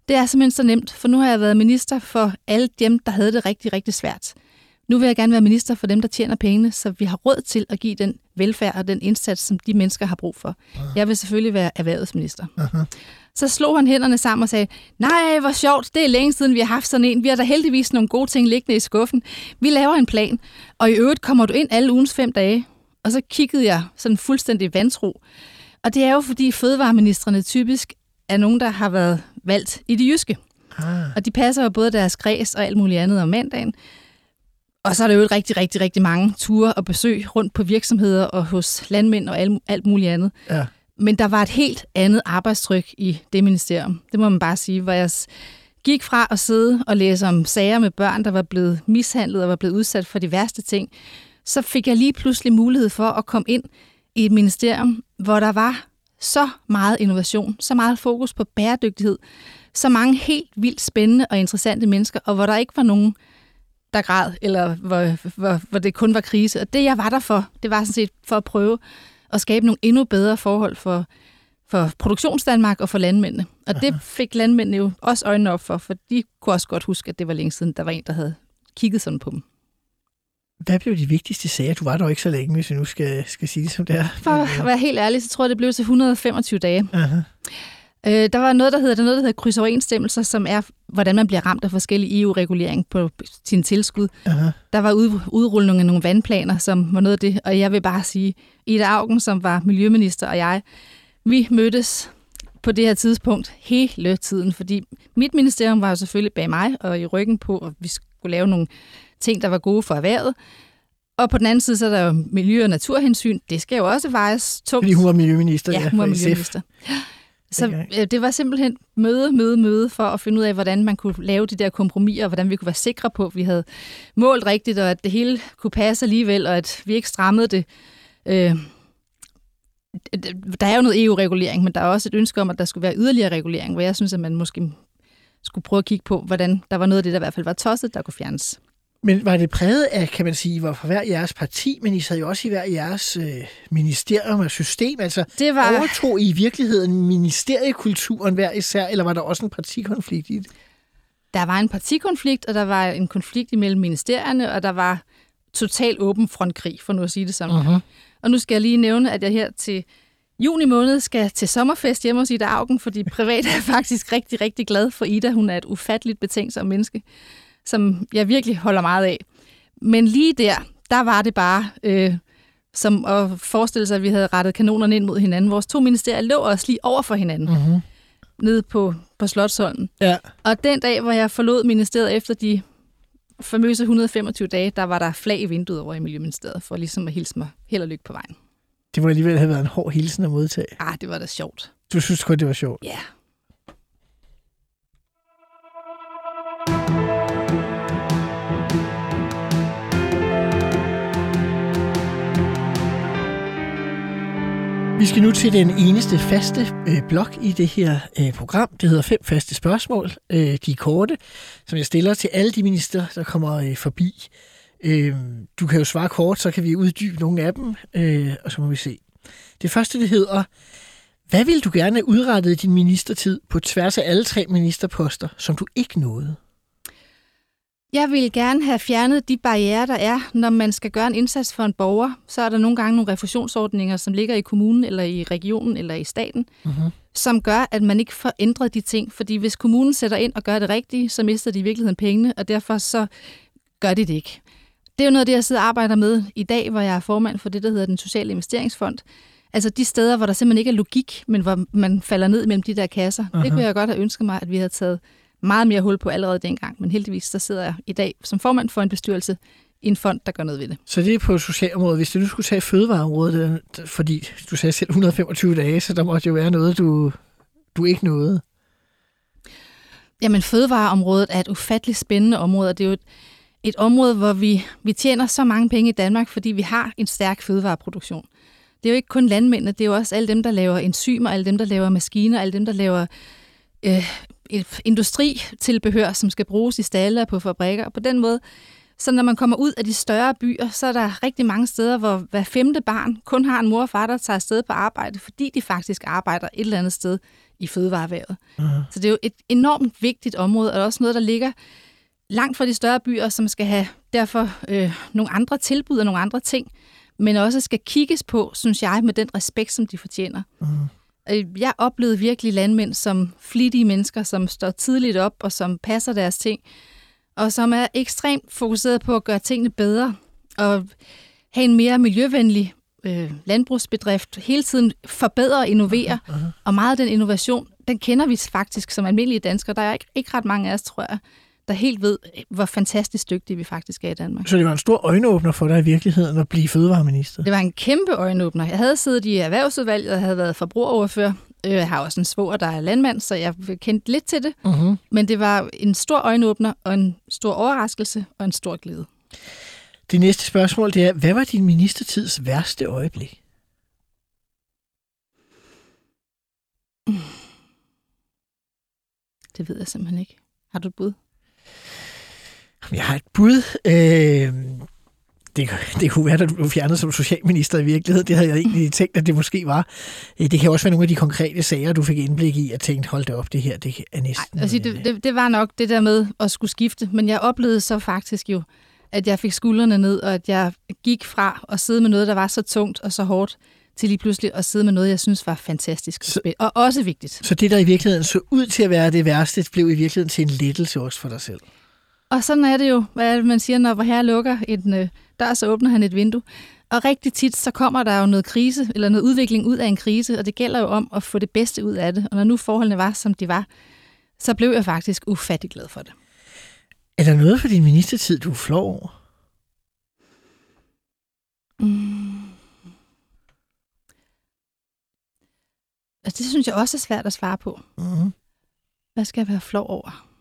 det er simpelthen så nemt, for nu har jeg været minister for alle dem, der havde det rigtig, rigtig svært. Nu vil jeg gerne være minister for dem, der tjener pengene, så vi har råd til at give den velfærd og den indsats, som de mennesker har brug for. Aha. Jeg vil selvfølgelig være erhvervsminister. Aha. Så slog han hænderne sammen og sagde, nej, hvor sjovt, det er længe siden, vi har haft sådan en. Vi har da heldigvis nogle gode ting liggende i skuffen. Vi laver en plan, og i øvrigt kommer du ind alle ugens fem dage. Og så kiggede jeg sådan fuldstændig vantro. Og det er jo, fordi fødevareministerne typisk er nogen, der har været valgt i det jyske. Ah. Og de passer jo både deres græs og alt muligt andet om mandagen. Og så er der jo rigtig, rigtig, rigtig mange ture og besøg rundt på virksomheder og hos landmænd og alt, alt muligt andet. Ja. Men der var et helt andet arbejdstryk i det ministerium. Det må man bare sige, hvor jeg gik fra at sidde og læse om sager med børn, der var blevet mishandlet og var blevet udsat for de værste ting, så fik jeg lige pludselig mulighed for at komme ind i et ministerium, hvor der var så meget innovation, så meget fokus på bæredygtighed, så mange helt vildt spændende og interessante mennesker, og hvor der ikke var nogen, der græd, eller hvor, hvor, hvor det kun var krise. Og det, jeg var der for, det var sådan set for at prøve at skabe nogle endnu bedre forhold for, for produktionsdanmark og for landmændene. Og Aha. det fik landmændene jo også øjnene op for, for de kunne også godt huske, at det var længe siden, der var en, der havde kigget sådan på dem. Hvad blev de vigtigste sager? Du var der jo ikke så længe, hvis vi nu skal, skal sige det som det er. For at være helt ærlig, så tror jeg, det blev til 125 dage. Aha. Øh, der var noget, der hedder, der noget, der hedder krydsoverensstemmelser, som er, hvordan man bliver ramt af forskellige EU-regulering på sin tilskud. Aha. Der var ud, udrulling af nogle vandplaner, som var noget af det. Og jeg vil bare sige, Ida Augen, som var miljøminister, og jeg, vi mødtes på det her tidspunkt hele tiden, fordi mit ministerium var jo selvfølgelig bag mig og i ryggen på, at vi skulle lave nogle ting, der var gode for erhvervet. Og på den anden side, så er der jo miljø- og naturhensyn. Det skal jo også vejes tungt. Fordi hun var miljøminister. Ja, hun var for SF. Så øh, det var simpelthen møde, møde, møde for at finde ud af, hvordan man kunne lave de der kompromiser, og hvordan vi kunne være sikre på, at vi havde målt rigtigt, og at det hele kunne passe alligevel, og at vi ikke strammede det. Øh, der er jo noget EU-regulering, men der er også et ønske om, at der skulle være yderligere regulering, hvor jeg synes, at man måske skulle prøve at kigge på, hvordan der var noget af det, der i hvert fald var tosset, der kunne fjernes. Men var det præget af, kan man sige, var fra hver jeres parti, men I sad jo også i hver jeres øh, ministerium og system. Altså, Det var- overtog I i virkeligheden ministeriekulturen hver især, eller var der også en partikonflikt i det? Der var en partikonflikt, og der var en konflikt imellem ministerierne, og der var total åben frontkrig, for nu at sige det sådan. Uh-huh. Og nu skal jeg lige nævne, at jeg her til juni måned skal til sommerfest hjemme hos Ida Augen, fordi privat er jeg faktisk rigtig, rigtig glad for Ida. Hun er et ufatteligt betænksomt menneske, som jeg virkelig holder meget af. Men lige der, der var det bare øh, som at forestille sig, at vi havde rettet kanonerne ind mod hinanden. Vores to ministerier lå også lige over for hinanden, Uh-huh. nede på, på Slottsholmen. Ja. Og den dag, hvor jeg forlod ministeriet efter de famøse 125 dage, der var der flag i vinduet over i Miljøministeriet, for ligesom at hilse mig held og lykke på vejen. Det må alligevel have været en hård hilsen at modtage. Ah, det var da sjovt. Du synes kun, det var sjovt. Ja. Vi skal nu til den eneste faste øh, blok i det her øh, program. Det hedder fem faste spørgsmål. Øh, de er korte, som jeg stiller til alle de minister, der kommer øh, forbi. Øh, du kan jo svare kort, så kan vi uddybe nogle af dem, øh, og så må vi se. Det første, det hedder, hvad vil du gerne have udrettet i din ministertid på tværs af alle tre ministerposter, som du ikke nåede? Jeg vil gerne have fjernet de barriere, der er, når man skal gøre en indsats for en borger. Så er der nogle gange nogle refusionsordninger, som ligger i kommunen, eller i regionen, eller i staten, Mhm. som gør, at man ikke får ændret de ting. Fordi hvis kommunen sætter ind og gør det rigtige, så mister de i virkeligheden pengene, og derfor så gør de det ikke. Det er jo noget af det, jeg sidder og arbejder med i dag, hvor jeg er formand for det, der hedder den sociale investeringsfond. Altså de steder, hvor der simpelthen ikke er logik, men hvor man falder ned mellem de der kasser. Aha. Det kunne jeg godt have ønsket mig, at vi havde taget meget mere hul på allerede dengang. Men heldigvis så sidder jeg i dag som formand for en bestyrelse i en fond, der gør noget ved det. Så det er på socialområdet. Hvis du nu skulle tage fødevareområdet, fordi du sagde selv 125 dage, så der måtte jo være noget, du, du ikke nåede. Jamen, fødevareområdet er et ufatteligt spændende område, og det er jo et, et område, hvor vi, vi tjener så mange penge i Danmark, fordi vi har en stærk fødevareproduktion. Det er jo ikke kun landmændene, det er jo også alle dem, der laver enzymer, alle dem, der laver maskiner, alle dem, der laver øh, industritilbehør, som skal bruges i stalle og på fabrikker. Og på den måde, så når man kommer ud af de større byer, så er der rigtig mange steder, hvor hver femte barn kun har en mor og far, der tager afsted på arbejde, fordi de faktisk arbejder et eller andet sted i fødevareværet. Uh-huh. Så det er jo et enormt vigtigt område, og også noget, der ligger langt fra de større byer, som skal have derfor øh, nogle andre tilbud og nogle andre ting, men også skal kigges på, synes jeg, med den respekt, som de fortjener. Uh-huh. Jeg oplevede virkelig landmænd som flittige mennesker, som står tidligt op og som passer deres ting, og som er ekstremt fokuseret på at gøre tingene bedre og have en mere miljøvenlig øh, landbrugsbedrift, hele tiden forbedre og innovere, Uh-huh. og meget af den innovation, den kender vi faktisk som almindelige danskere. Der er ikke, ikke ret mange af os, tror jeg, der helt ved, hvor fantastisk dygtige vi faktisk er i Danmark. Så det var en stor øjenåbner for dig i virkeligheden at blive fødevareminister. Det var en kæmpe øjenåbner. Jeg havde siddet i erhvervsudvalget og havde været forbrugeroverfører. Øh, Jeg har også en svoger, der er landmand, så jeg kendte lidt til det. Uh-huh. Men det var en stor øjenåbner og en stor overraskelse og en stor glæde. Det næste spørgsmål, det er, hvad var din ministertids værste øjeblik? Det ved jeg simpelthen ikke. Har du et bud? Jeg har et bud. Øh, det, det kunne være, at du blev fjernet som socialminister i virkeligheden. Det havde jeg egentlig tænkt, at det måske var. Øh, Det kan også være nogle af de konkrete sager, du fik indblik i, og tænkte, hold det op, det her, det er næsten... Altså, øh, det, det, det var nok det der med at skulle skifte, men jeg oplevede så faktisk jo, at jeg fik skuldrene ned, og at jeg gik fra at sidde med noget, der var så tungt og så hårdt, til lige pludselig at sidde med noget, jeg synes var fantastisk Så- og også vigtigt. Så det, der i virkeligheden så ud til at være det værste, blev i virkeligheden til en lettelse også for dig selv. Og sådan er det jo, hvad man siger, når her lukker en øh, dør, så åbner han et vindue. Og rigtig tit, så kommer der jo noget krise, eller noget udvikling ud af en krise, og det gælder jo om at få det bedste ud af det. Og når nu forholdene var, som de var, så blev jeg faktisk ufattelig glad for det. Er der noget for din ministertid, du er over? Mm. Altså, det synes jeg også er svært at svare på. Mm. Hvad skal jeg være flov over?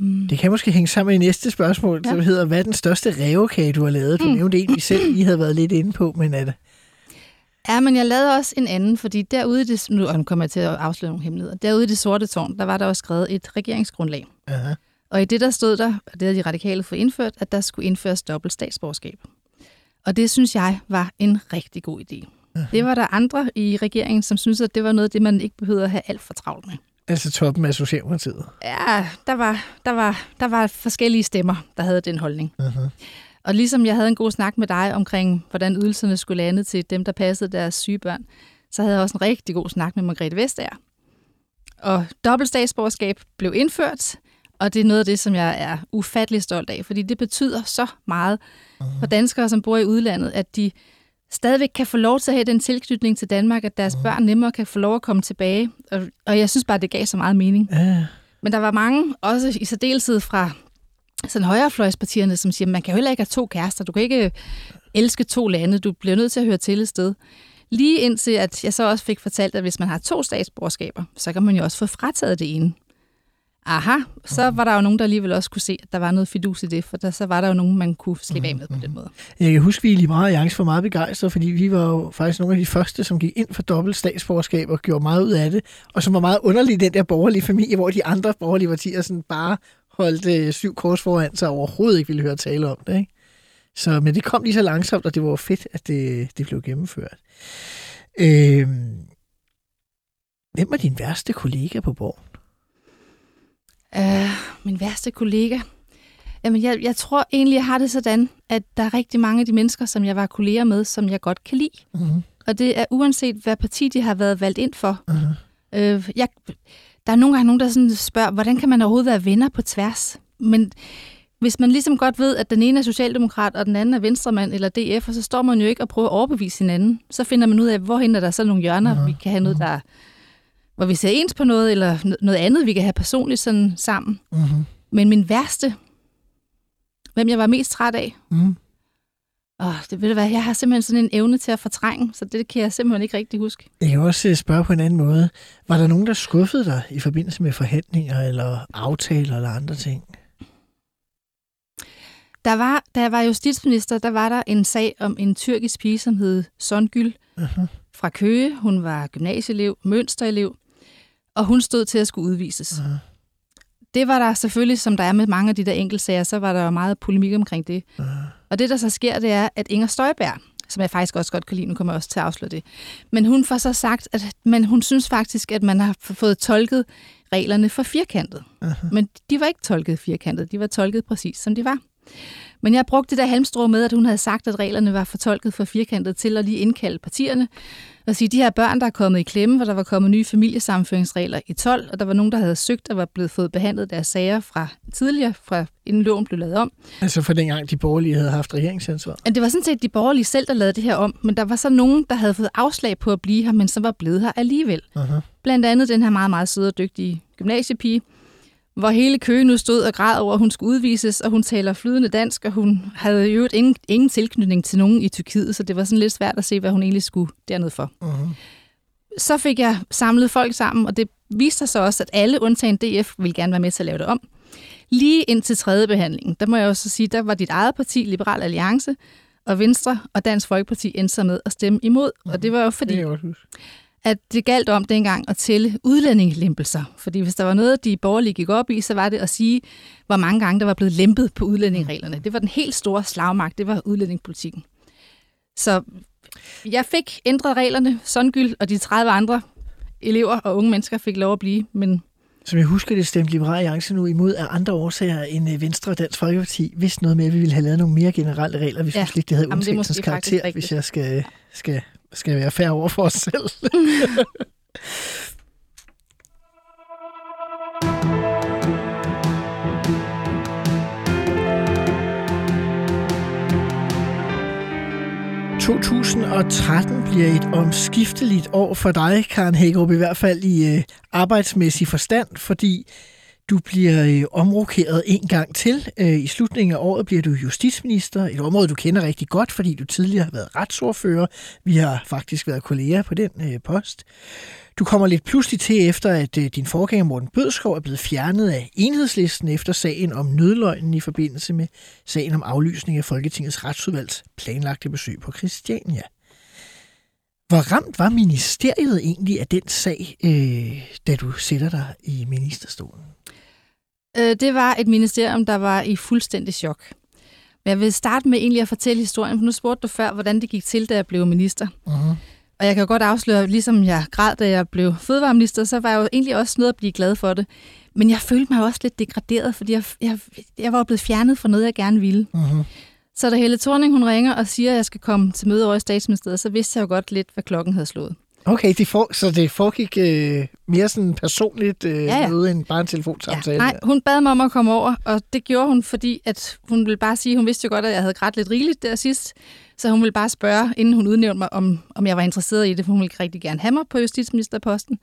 Mm. Det kan måske hænge sammen med næste spørgsmål, ja. som hedder, hvad er den største revokage, du har lavet? Du mm. nævnte en, vi selv lige havde været lidt inde på, men er det... Ja, men jeg lavede også en anden, fordi derude i det, nu, kommer jeg til at afsløre nogle hemmeligheder, derude i det sorte tårn, der var der også skrevet et regeringsgrundlag. Aha. Og i det der stod der, og det havde de radikale fået indført, at der skulle indføres dobbelt statsborgerskab. Og det synes jeg var en rigtig god idé. Aha. Det var der andre i regeringen, som synes, at det var noget af det, man ikke behøvede at have alt for travlt med. Altså toppen af Socialdemokratiet? Ja, der var, der var, der var forskellige stemmer, der havde den holdning. Aha. Og ligesom jeg havde en god snak med dig omkring, hvordan ydelserne skulle lande til dem, der passede deres syge børn, så havde jeg også en rigtig god snak med Margrethe Vestager. Og dobbelt statsborgerskab blev indført, og det er noget af det, som jeg er ufattelig stolt af, fordi det betyder så meget for danskere, som bor i udlandet, at de stadigvæk kan få lov til at have den tilknytning til Danmark, at deres børn nemmere kan få lov at komme tilbage. Og, og jeg synes bare, det gav så meget mening. Ja. Men der var mange, også i særdeleshed fra sådan højrefløjspartierne, som siger, man kan jo heller ikke have to kærester. Du kan ikke elske to lande. Du bliver nødt til at høre til et sted. Lige indtil, at jeg så også fik fortalt, at hvis man har to statsborgerskaber, så kan man jo også få frataget det ene. Aha, så var der jo nogen, der alligevel også kunne se, at der var noget fidus i det, for der, så var der jo nogen, man kunne slippe af med på den måde. Jeg kan huske, vi i Liberale Alliance var meget begejstrede, fordi vi var jo faktisk nogle af de første, som gik ind for dobbelt statsborgerskab og gjorde meget ud af det, og som var meget underligt den der borgerlige familie, hvor de andre borgerlige partier sådan bare holdt øh, syv kors foran sig og overhovedet ikke ville høre tale om det. Ikke? Så, men det kom lige så langsomt, og det var fedt, at det, det blev gennemført. Øh, hvem var din værste kollega på borgen? Uh, min værste kollega? Jamen, jeg, jeg tror egentlig, jeg har det sådan, at der er rigtig mange af de mennesker, som jeg var kolleger med, som jeg godt kan lide. Mm-hmm. Og det er uanset, hvad parti de har været valgt ind for. Mm-hmm. Øh, jeg, der er nogle gange nogen, der sådan spørger, hvordan kan man overhovedet være venner på tværs? Men hvis man ligesom godt ved, at den ene er socialdemokrat, og den anden er venstremand eller DF, og så står man jo ikke og prøver at overbevise hinanden. Så finder man ud af, hvorhen er der så nogle hjørner, mm-hmm. vi kan have noget, der hvor vi ser ens på noget, eller noget andet, vi kan have personligt sådan sammen. Mm-hmm. Men min værste, hvem jeg var mest træt af, Mm. åh, det ved du hvad, jeg har simpelthen sådan en evne til at fortrænge, så det kan jeg simpelthen ikke rigtig huske. Jeg kan også øh, spørge på en anden måde. Var der nogen, der skuffede dig i forbindelse med forhandlinger eller aftaler eller andre ting? Der var, da jeg var justitsminister, der var der en sag om en tyrkisk pige, som hed Songül Uh-huh. fra Køge. Hun var gymnasieelev, mønsterelev, og hun stod til at skulle udvises. Uh-huh. Det var der selvfølgelig, som der er med mange af de der enkeltsager, så var der jo meget polemik omkring det. Uh-huh. Og det, der så sker, det er, at Inger Støjberg, som jeg faktisk også godt kan lide, nu kommer jeg også til at afsløre det, men hun får så sagt, at men hun synes faktisk, at man har fået tolket reglerne for firkantet. Uh-huh. Men de var ikke tolket firkantet, de var tolket præcis, som de var. Men jeg brugte det der halmstrå med, at hun havde sagt, at reglerne var fortolket for firkantet til at lige indkalde partierne og sige, de her børn, der er kommet i klemme, hvor der var kommet nye familiesammenføringsregler i 12, og der var nogen, der havde søgt og var blevet fået behandlet deres sager fra tidligere, fra inden loven blev lavet om. Altså for dengang de borgerlige havde haft regeringsansvar. Og det var sådan set de borgerlige selv, der lavede det her om, men der var så nogen, der havde fået afslag på at blive her, men så var blevet her alligevel. Uh-huh. Blandt andet den her meget, meget søde og dygtige gymnasiepige, hvor hele køen nu stod og græd over, at hun skulle udvises, og hun taler flydende dansk, og hun havde jo ingen, ingen tilknytning til nogen i Tyrkiet, så det var sådan lidt svært at se, hvad hun egentlig skulle dernede for. Uh-huh. Så fik jeg samlet folk sammen, og det viste sig så også, at alle undtagen DF ville gerne være med til at lave det om. Lige indtil tredje behandling, der må jeg også sige, der var dit eget parti, Liberal Alliance, og Venstre og Dansk Folkeparti endte sig med at stemme imod. Og det var jo fordi, Det at det galt om dengang at tælle udlændingelempelser. Fordi hvis der var noget, de borgerlige gik op i, så var det at sige, hvor mange gange der var blevet lempet på udlændingereglerne. Det var den helt store slagmagt, det var udlændingepolitikken. Så jeg fik ændret reglerne, Sundgyld og de 30 andre elever og unge mennesker fik lov at blive, men Som jeg husker det, stemte Liberale Alliance nu imod af andre årsager end øh, Venstre og Dansk Folkeparti. Hvis noget med, at vi ville have lavet nogle mere generelle regler. Vi Ja. synes lidt, det havde undtagelsens karakter, hvis jeg skal, skal, skal være færre over for os selv. ...2013 bliver et omskifteligt år for dig, Karen Hækkerup, i hvert fald i øh, arbejdsmæssig forstand, fordi du bliver øh, omrokeret en gang til. Øh, I slutningen af året bliver du justitsminister. Et område, du kender rigtig godt, fordi du tidligere har været retsordfører. Vi har faktisk været kolleger på den øh, post. Du kommer lidt pludselig til efter, at øh, din forgænger Morten Bødskov er blevet fjernet af enhedslisten efter sagen om nødløgnen i forbindelse med sagen om aflysning af Folketingets retsudvalgs planlagte besøg på Christiania. Hvor ramt var ministeriet egentlig af den sag, øh, da du sætter dig i ministerstolen? Øh, det var et ministerium, der var i fuldstændig chok. Men jeg vil starte med egentlig at fortælle historien, for nu spurgte du før, hvordan det gik til, da jeg blev minister. Uh-huh. Og jeg kan jo godt afsløre, ligesom jeg græd, da jeg blev fødevareminister, så var jeg jo egentlig også noget at blive glad for det. Men jeg følte mig også lidt degraderet, fordi jeg, jeg, jeg var blevet fjernet for noget, jeg gerne ville. Uh-huh. Så da Helle Thorning hun ringer og siger, at jeg skal komme til møde over i statsministeriet, så vidste jeg jo godt lidt, hvad klokken havde slået. Okay, det for, så det foregik øh, mere sådan personligt øh, Ja, ja. møde end bare en telefonsamtale? nej, hun bad mig om at komme over, og det gjorde hun, fordi at hun ville bare sige, hun vidste jo godt, at jeg havde grædt lidt rigeligt der sidst, så hun ville bare spørge, inden hun udnævnte mig, om, om jeg var interesseret i det, for hun ville rigtig gerne have mig på justitsministerposten.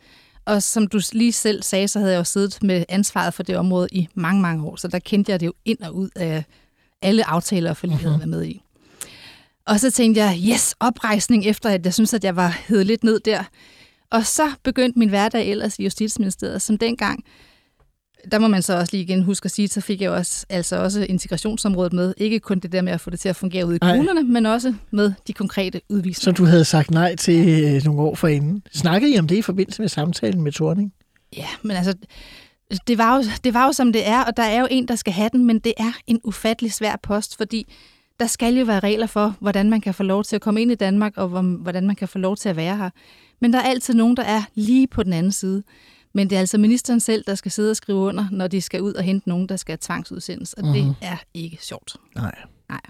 Og som du lige selv sagde, så havde jeg jo siddet med ansvaret for det område i mange, mange år, så der kendte jeg det jo ind og ud af alle aftaler og forlig, jeg havde været med i. Og så tænkte jeg, yes, oprejsning efter, at jeg synes, at jeg var hed lidt ned der. Og så begyndte min hverdag ellers i Justitsministeriet, som dengang, der må man så også lige igen huske at sige, så fik jeg også, altså også integrationsområdet med. Ikke kun det der med at få det til at fungere ude i kommunerne, men også med de konkrete Som udvisninger. du havde sagt nej til øh, nogle år forinden. Snakkede I om det i forbindelse med samtalen med Thorning? Ja, men altså, det var, jo, det var jo som det er, og der er jo en, der skal have den, men det er en ufattelig svær post, fordi der skal jo være regler for, hvordan man kan få lov til at komme ind i Danmark, og hvor- hvordan man kan få lov til at være her. Men der er altid nogen, der er lige på den anden side. Men det er altså ministeren selv, der skal sidde og skrive under, når de skal ud og hente nogen, der skal tvangsudsendes, og det er ikke sjovt. Nej. Nej.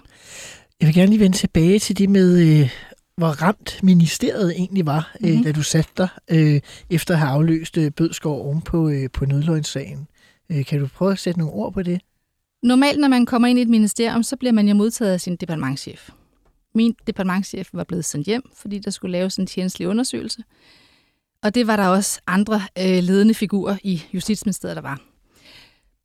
Jeg vil gerne lige vende tilbage til det med, øh, hvor ramt ministeriet egentlig var, mm-hmm. øh, Mhm. da du satte dig, øh, efter at have afløst øh, Bødskov oven på, øh, på nødløgnssagen. Øh, kan du prøve at sætte nogle ord på det? Normalt, når man kommer ind i et ministerium, så bliver man jo modtaget af sin departementchef. Min departementchef var blevet sendt hjem, fordi der skulle laves en tjenestelig undersøgelse. Og det var der også andre øh, ledende figurer i Justitsministeriet, der var.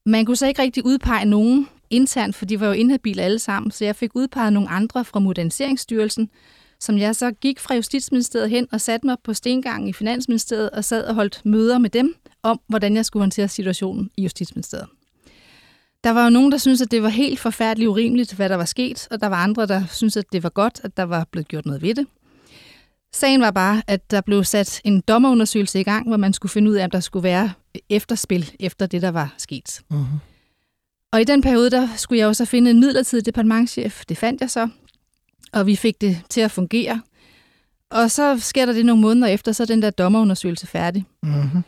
Man kunne så ikke rigtig udpege nogen internt, for de var jo inhabile alle sammen, så jeg fik udpeget nogle andre fra Moderniseringsstyrelsen, som jeg så gik fra Justitsministeriet hen og satte mig på stengangen i Finansministeriet og sad og holdt møder med dem om, hvordan jeg skulle håndtere situationen i Justitsministeriet. Der var jo nogen, der syntes, at det var helt forfærdeligt urimeligt, hvad der var sket, og der var andre, der syntes, at det var godt, at der var blevet gjort noget ved det. Sagen var bare, at der blev sat en dommerundersøgelse i gang, hvor man skulle finde ud af, om der skulle være efterspil efter det, der var sket. Mm-hmm. Og i den periode, der skulle jeg jo så finde en midlertidig departementchef. Det fandt jeg så, og vi fik det til at fungere. Og så sker der det nogle måneder efter, så er den der dommerundersøgelse færdig. Mm-hmm.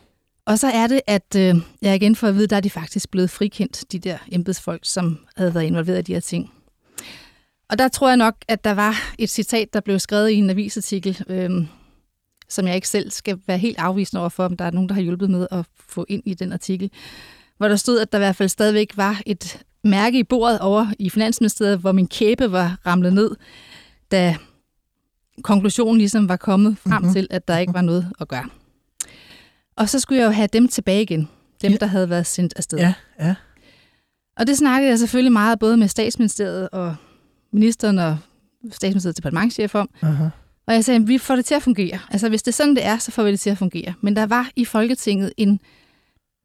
Og så er det, at øh, jeg igen får at vide, der er de faktisk blevet frikendt, de der embedsfolk, som havde været involveret i de her ting. Og der tror jeg nok, at der var et citat, der blev skrevet i en avisartikel, øh, som jeg ikke selv skal være helt afvisende over for, om der er nogen, der har hjulpet med at få ind i den artikel, hvor der stod, at der i hvert fald stadigvæk var et mærke i bordet over i Finansministeriet, hvor min kæbe var ramlet ned, da konklusionen ligesom var kommet frem Mhm. mm-hmm. til, at der ikke var noget at gøre. Og så skulle jeg jo have dem tilbage igen. Dem, Ja. der havde været sendt afsted. Ja, ja. Og det snakkede jeg selvfølgelig meget både med statsministeriet og ministeren og statsministeriets departementchef om. Uh-huh. Og jeg sagde, at vi får det til at fungere. Altså hvis det er sådan, det er, så får vi det til at fungere. Men der var i Folketinget en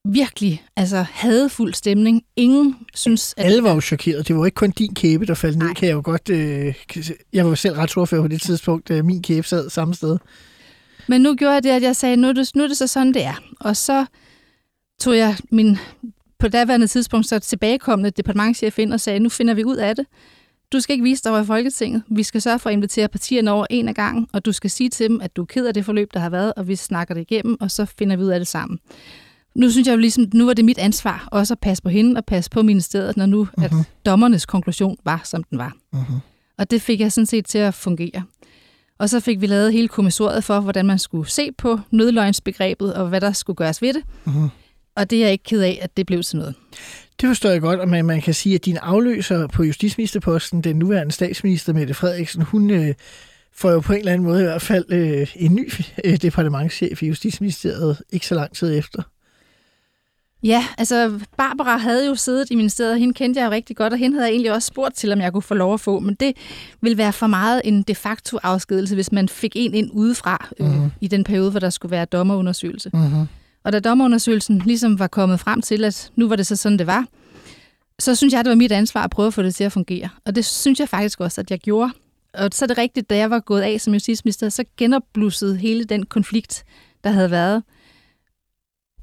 virkelig altså, hadefuld stemning. Ingen synes, at... Alle var jo chokeret. Det var ikke kun din kæbe, der faldt ned, Nej. kan jeg jo godt... Øh, jeg var selv retsordfører på det tidspunkt, da min kæbe sad samme sted. Men nu gjorde jeg det, at jeg sagde, nu er det, nu er det så sådan, det er. Og så tog jeg min på daværende tidspunkt så tilbagekommende departementchef ind og sagde, nu finder vi ud af det. Du skal ikke vise dig over i Folketinget. Vi skal sørge for at invitere partierne over en af gangen, og du skal sige til dem, at du er ked af det forløb, der har været, og vi snakker det igennem, og så finder vi ud af det sammen. Nu synes jeg jo ligesom, nu var det mit ansvar også at passe på hende og passe på ministeriet, når nu at dommernes konklusion var, som den var. Uh-huh. Og det fik jeg sådan set til at fungere. Og så fik vi lavet hele kommissoriet for, hvordan man skulle se på nødløgnsbegrebet, og hvad der skulle gøres ved det. Mhm. Og det er jeg ikke ked af, at det blev til noget. Det forstår jeg godt, og man, man kan sige, at din afløser på justitsministerposten, den nuværende statsminister Mette Frederiksen, hun øh, får jo på en eller anden måde i hvert fald øh, en ny øh, departementschef i Justitsministeriet ikke så lang tid efter. Ja, altså Barbara havde jo siddet i ministeriet, og hende kendte jeg jo rigtig godt, og hende havde jeg egentlig også spurgt til, om jeg kunne få lov at få, men det ville være for meget en de facto afskedelse, hvis man fik en ind udefra øh, mm-hmm. i den periode, hvor der skulle være dommerundersøgelse. Mm-hmm. Og da dommerundersøgelsen ligesom var kommet frem til, at nu var det så sådan, det var, så synes jeg, det var mit ansvar at prøve at få det til at fungere. Og det synes jeg faktisk også, at jeg gjorde. Og så er det rigtigt, da jeg var gået af som justitsminister, så genopblussede hele den konflikt, der havde været.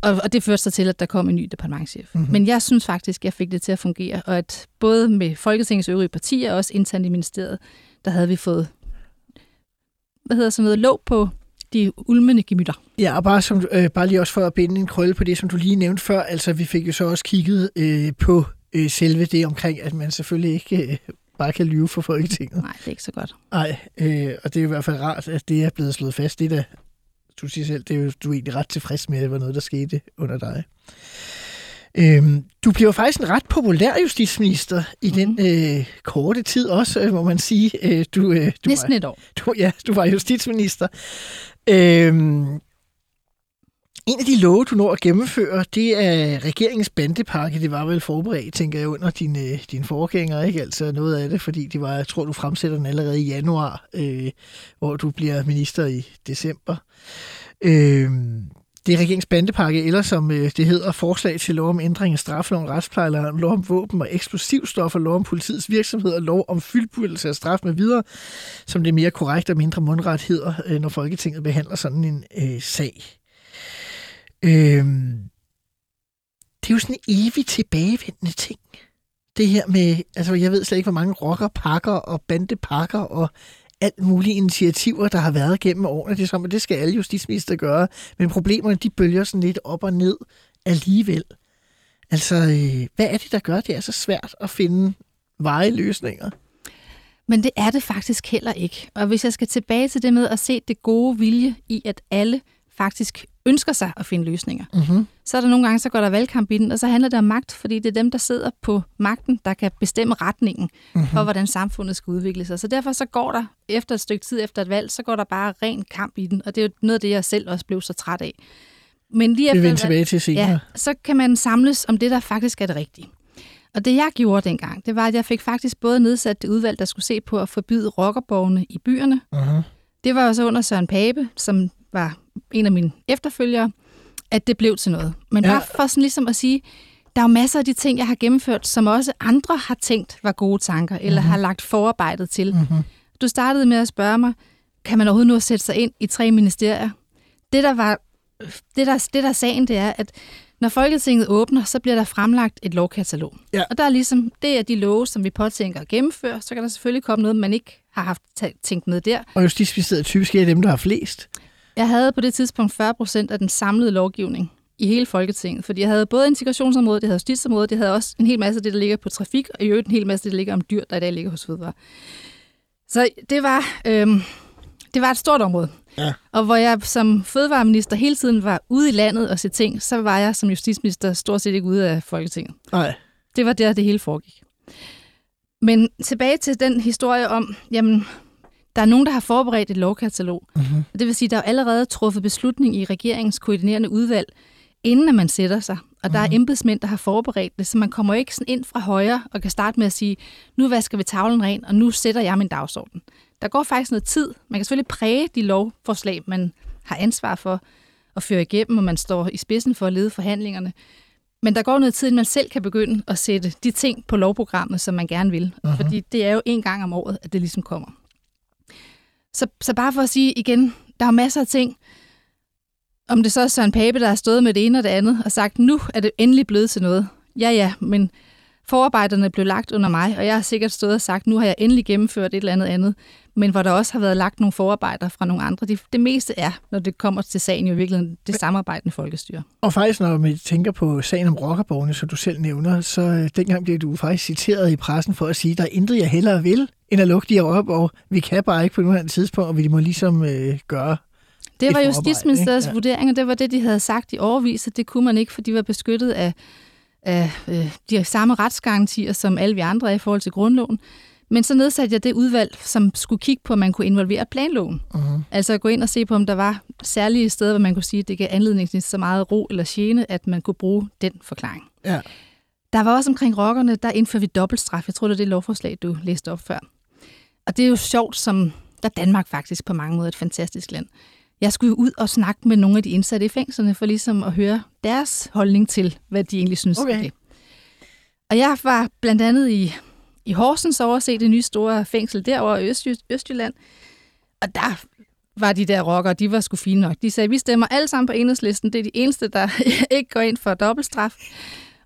Og, og det førte sig til, at der kom en ny departementchef. Mm-hmm. Men jeg synes faktisk, at jeg fik det til at fungere, og at både med Folketingets øvrige partier og også internt i ministeriet, der havde vi fået hvad hedder sådan noget, låg på de ulmende gemytter. Ja, og bare, som, øh, bare lige også for at binde en krølle på det, som du lige nævnte før. Altså, vi fik jo så også kigget øh, på øh, selve det omkring, at man selvfølgelig ikke øh, bare kan lyve for Folketinget. Nej, det er ikke så godt. Nej, øh, og det er i hvert fald rart, at det er blevet slået fast. Det er da, du siger selv, det er jo, du er egentlig ret tilfreds med, at det var noget, der skete under dig. Øhm, du bliver faktisk en ret populær justitsminister i mm. den øh, korte tid også, øh, må man sige. Øh, du, øh, du Næsten var, et år. Du, ja, du var justitsminister. Øhm, en af de love, du når at gennemføre, det er regeringens bandepakke. Det var vel forberedt, tænker jeg, under dine, din øh, dine forgængere, ikke? Altså noget af det, fordi det var, jeg tror, du fremsætter den allerede i januar, øh, hvor du bliver minister i december. Øh, det er regeringens bandepakke, eller som øh, det hedder, forslag til lov om ændring af straffeloven, retsplejeloven, lov om våben og eksplosivstoffer, lov om politiets virksomhed og lov om fyldbyrdelse af straf med videre, som det er mere korrekt og mindre mundret hedder, øh, når Folketinget behandler sådan en øh, sag. Øh, det er jo sådan en evig tilbagevendende ting. Det her med, altså jeg ved slet ikke, hvor mange rockerpakker og bandepakker og alt mulige initiativer, der har været gennem årene. Det er som, at det skal alle justitsminister gøre. Men problemerne, de bølger sådan lidt op og ned alligevel. Altså, øh, hvad er det, der gør, at det er så svært at finde veje løsninger? Men det er det faktisk heller ikke. Og hvis jeg skal tilbage til det med at se det gode vilje i, at alle faktisk ønsker sig at finde løsninger, Mm-hmm. så er der nogle gange, så går der valgkamp i den, og så handler det om magt, fordi det er dem, der sidder på magten, der kan bestemme retningen mm-hmm. for, hvordan samfundet skal udvikle sig. Så derfor så går der, efter et stykke tid efter et valg, så går der bare ren kamp i den, og det er jo noget af det, jeg selv også blev så træt af. Men lige efter vender et valg- tilbage til senere. Ja, så kan man samles om det, der faktisk er det rigtige. Og det, jeg gjorde dengang, det var, at jeg fik faktisk både nedsat det udvalg, der skulle se på at forbyde rockerborgene i byerne. Uh-huh. Det var jo så under Søren Pape, som var en af mine efterfølgere, at det blev til noget. Men Ja. bare for sådan ligesom at sige, der er jo masser af de ting, jeg har gennemført, som også andre har tænkt var gode tanker, eller har lagt forarbejdet til. Mm-hmm. Du startede med at spørge mig, kan man overhovedet nu sætte sig ind i tre ministerier? Det, der var det, der, det der er sagen, det er, at når Folketinget åbner, så bliver der fremlagt et lovkatalog. Ja. Og der er ligesom, det er de love, som vi påtænker at gennemføre. Så kan der selvfølgelig komme noget, man ikke har haft tæ- tænkt med der. Og Justitsministeriet er typisk er dem, der har flest. Jeg havde på det tidspunkt 40 procent af den samlede lovgivning i hele Folketinget. Fordi jeg havde både integrationsområdet, jeg havde justitsområdet, jeg havde også en hel masse af det, der ligger på trafik, og i øvrigt en hel masse af det, der ligger om dyr, der i dag ligger hos Fødevare. Så det var, øhm, det var et stort område. Ja. Og hvor jeg som fødevareminister hele tiden var ude i landet og se ting, så var jeg som justitsminister stort set ikke ude af Folketinget. Nej. Det var der, det hele foregik. Men tilbage til den historie om, jamen, der er nogen, der har forberedt et lovkatalog. Mm-hmm. Det vil sige, der er allerede truffet beslutning i regeringens koordinerende udvalg, inden at man sætter sig. Og der er embedsmænd, der har forberedt det, så man kommer ikke sådan ind fra højre og kan starte med at sige, nu vasker vi tavlen ren, og nu sætter jeg min dagsorden. Der går faktisk noget tid. Man kan selvfølgelig præge de lovforslag, man har ansvar for at føre igennem, og man står i spidsen for at lede forhandlingerne. Men der går noget tid, inden man selv kan begynde at sætte de ting på lovprogrammet, som man gerne vil. Mhm. Fordi det er jo en gang om året, at det ligesom kommer. Så, så bare for at sige igen, der er masser af ting, om det så er Søren Pape, der har stået med det ene og det andet, og sagt, nu er det endelig blevet til noget. Ja, ja, men forarbejderne blev lagt under mig, og jeg har sikkert stået og sagt, nu har jeg endelig gennemført et eller andet andet, men hvor der også har været lagt nogle forarbejder fra nogle andre. Det, det meste er, når det kommer til sagen, jo i virkeligheden det samarbejdende folkestyre. Og faktisk, når man tænker på sagen om rockerborgene, som du selv nævner, så øh, dengang blev du faktisk citeret i pressen for at sige, der er intet, jeg hellere vil, end at lukke de her rockerborg. Vi kan bare ikke på nuværende tidspunkt, og vi må ligesom øh, gøre Det et var Justitsministeriets? Ja. vurdering, og det var det, de havde sagt i overvis, at det kunne man ikke, for de var beskyttet af, af øh, de samme retsgarantier, som alle vi andre er i forhold til grundloven. Men så nedsatte jeg det udvalg, som skulle kigge på, om man kunne involvere planloven. Uh-huh. Altså gå ind og se på, om der var særlige steder, hvor man kunne sige, at det gav anledning til så meget ro eller gene, at man kunne bruge den forklaring. Ja. Der var også omkring rockerne, der indførte vi dobbeltstraf. Jeg tror, det er det lovforslag, du læste op før. Og det er jo sjovt, som der er Danmark faktisk på mange måder et fantastisk land. Jeg skulle jo ud og snakke med nogle af de indsatte i fængslerne, for ligesom at høre deres holdning til, hvad de egentlig synes Okay. om det. Og jeg var blandt andet i, i Horsens overse det nye store fængsel derovre i Østjy, Østjylland. Og der var de der rockere, de var sgu fine nok. De sagde, vi stemmer alle sammen på enhedslisten. Det er de eneste, der ikke går ind for dobbeltstraf.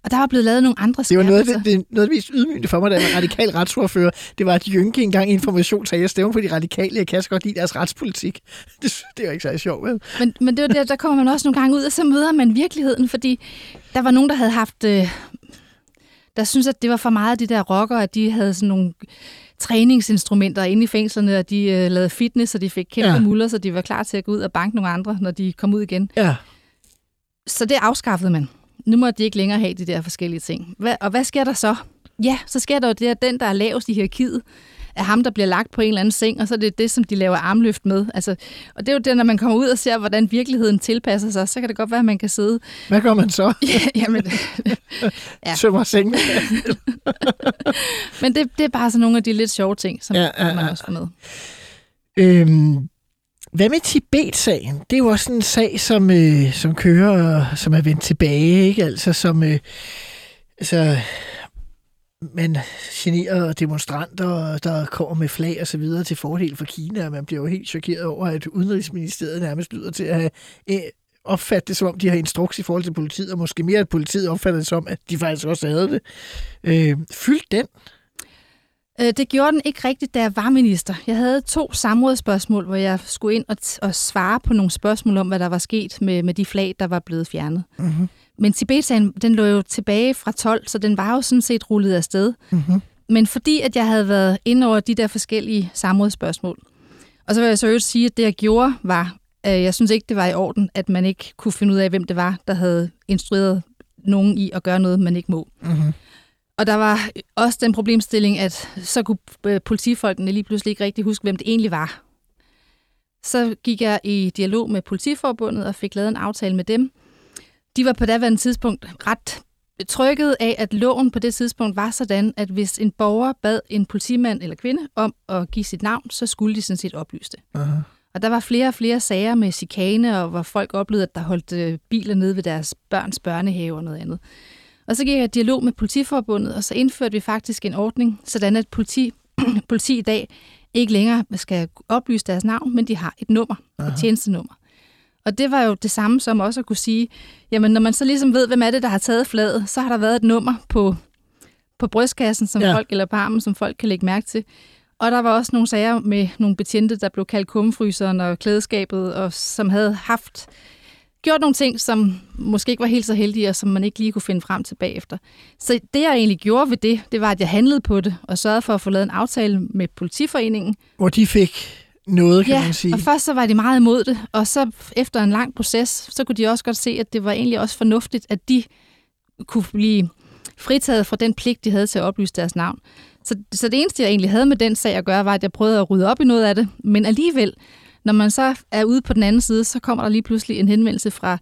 Og der var blevet lavet nogle andre Det var noget af skærpelser. det, det, noget af det mest ydmygende for mig, da jeg var radikal retsordfører. Det var, at Jynke engang i information sagde, at jeg stemmer på de radikale. Jeg kan så godt lide deres retspolitik. Det, det var ikke så sjovt, vel? Men, men det var der, der kommer man også nogle gange ud, og så møder man virkeligheden, fordi der var nogen, der havde haft... Øh, der synes at det var for meget af de der rockere, at de havde sådan nogle træningsinstrumenter inde i fængslerne, og de øh, lavede fitness, og de fik kæmpe ja. muller, så de var klar til at gå ud og banke nogle andre, når de kom ud igen. Ja. Så det afskaffede man. Nu må de ikke længere have de der forskellige ting. Hvad, og hvad sker der så? Ja, så sker der jo det, at den, der er lavest i hierarkiet, er ham, der bliver lagt på en eller anden seng, og så er det det, som de laver armløft med. Altså, og det er jo det, når man kommer ud og ser, hvordan virkeligheden tilpasser sig, så kan det godt være, at man kan sidde... Hvad gør man så? Ja, jamen, Ja. Sømmer sengen. men det, det er bare sådan nogle af de lidt sjove ting, som Ja, ja, ja, man også får med. Øhm, hvad med Tibet-sagen? Det er jo også en sag, som, øh, som kører, som er vendt tilbage, ikke? Altså, som... Øh, altså, man generer demonstranter, der kommer med flag og så videre til fordel for Kina, og man bliver jo helt chokeret over, at Udenrigsministeriet nærmest lyder til at have øh, opfattet det, som om de har instruks i forhold til politiet, og måske mere, at politiet opfatter det som, at de faktisk også havde det. Øh, fyldt den? Øh, Det gjorde den ikke rigtigt, da jeg var minister. Jeg havde to samrådsspørgsmål, hvor jeg skulle ind og, og svare på nogle spørgsmål om, hvad der var sket med, med de flag, der var blevet fjernet. Mm-hmm. Men Tibet-sagen, den lå jo tilbage fra 12, så den var jo sådan set rullet afsted. Mm-hmm. Men fordi at jeg havde været inde over de der forskellige samrådsspørgsmål, og så vil jeg så øvrigt sige, at det jeg gjorde var, at jeg synes ikke, det var i orden, at man ikke kunne finde ud af, hvem det var, der havde instrueret nogen i at gøre noget, man ikke må. Mm-hmm. Og der var også den problemstilling, at så kunne øh, politifolkene lige pludselig ikke rigtig huske, hvem det egentlig var. Så gik jeg i dialog med politiforbundet og fik lavet en aftale med dem. De var på daværende tidspunkt ret betrykket af, at loven på det tidspunkt var sådan, at hvis en borger bad en politimand eller kvinde om at give sit navn, så skulle de sådan set oplyse det. Uh-huh. Og der var flere og flere sager med chikane, og hvor folk oplevede, at der holdt øh, biler nede ved deres børns børnehave og noget andet. Og så gik jeg i dialog med politiforbundet, og så indførte vi faktisk en ordning, sådan at politi, politi i dag ikke længere skal oplyse deres navn, men de har et nummer, Aha. et tjenestenummer. Og det var jo det samme som også at kunne sige, jamen når man så ligesom ved, hvem er det, der har taget fladet, så har der været et nummer på, på brystkassen som Ja. folk, eller på armen, som folk kan lægge mærke til. Og der var også nogle sager med nogle betjente, der blev kaldt kummefryseren og klædeskabet, og som havde haft gjort nogle ting, som måske ikke var helt så heldige, og som man ikke lige kunne finde frem til bagefter. Så det, jeg egentlig gjorde ved det, det var, at jeg handlede på det, og sørgede for at få lavet en aftale med politiforeningen. Hvor de fik noget, kan man sige. og først så var de meget imod det, og så efter en lang proces, så kunne de også godt se, at det var egentlig også fornuftigt, at de kunne blive fritaget fra den pligt, de havde til at oplyse deres navn. Så, så det eneste, jeg egentlig havde med den sag at gøre, var, at jeg prøvede at rydde op i noget af det, men alligevel, når man så er ude på den anden side, så kommer der lige pludselig en henvendelse fra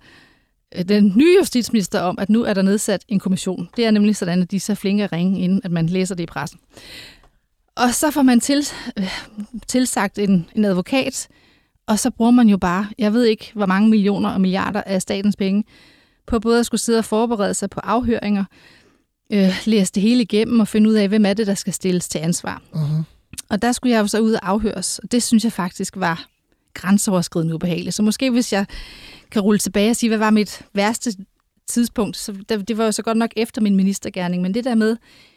øh, den nye justitsminister om, at nu er der nedsat en kommission. Det er nemlig sådan, at de er så flinke at ringe, inden at man læser det i pressen. Og så får man til, øh, tilsagt en, en advokat, og så bruger man jo bare, jeg ved ikke, hvor mange millioner og milliarder af statens penge, på både at skulle sidde og forberede sig på afhøringer, øh, læse det hele igennem og finde ud af, hvem er det, der skal stilles til ansvar. Uh-huh. Og der skulle jeg jo så ud og afhøres, og det synes jeg faktisk var grænseoverskridende ubehageligt. Så måske hvis jeg kan rulle tilbage og sige, hvad var mit værste tidspunkt, så det, var jo så godt nok efter min ministergærning, men det der med,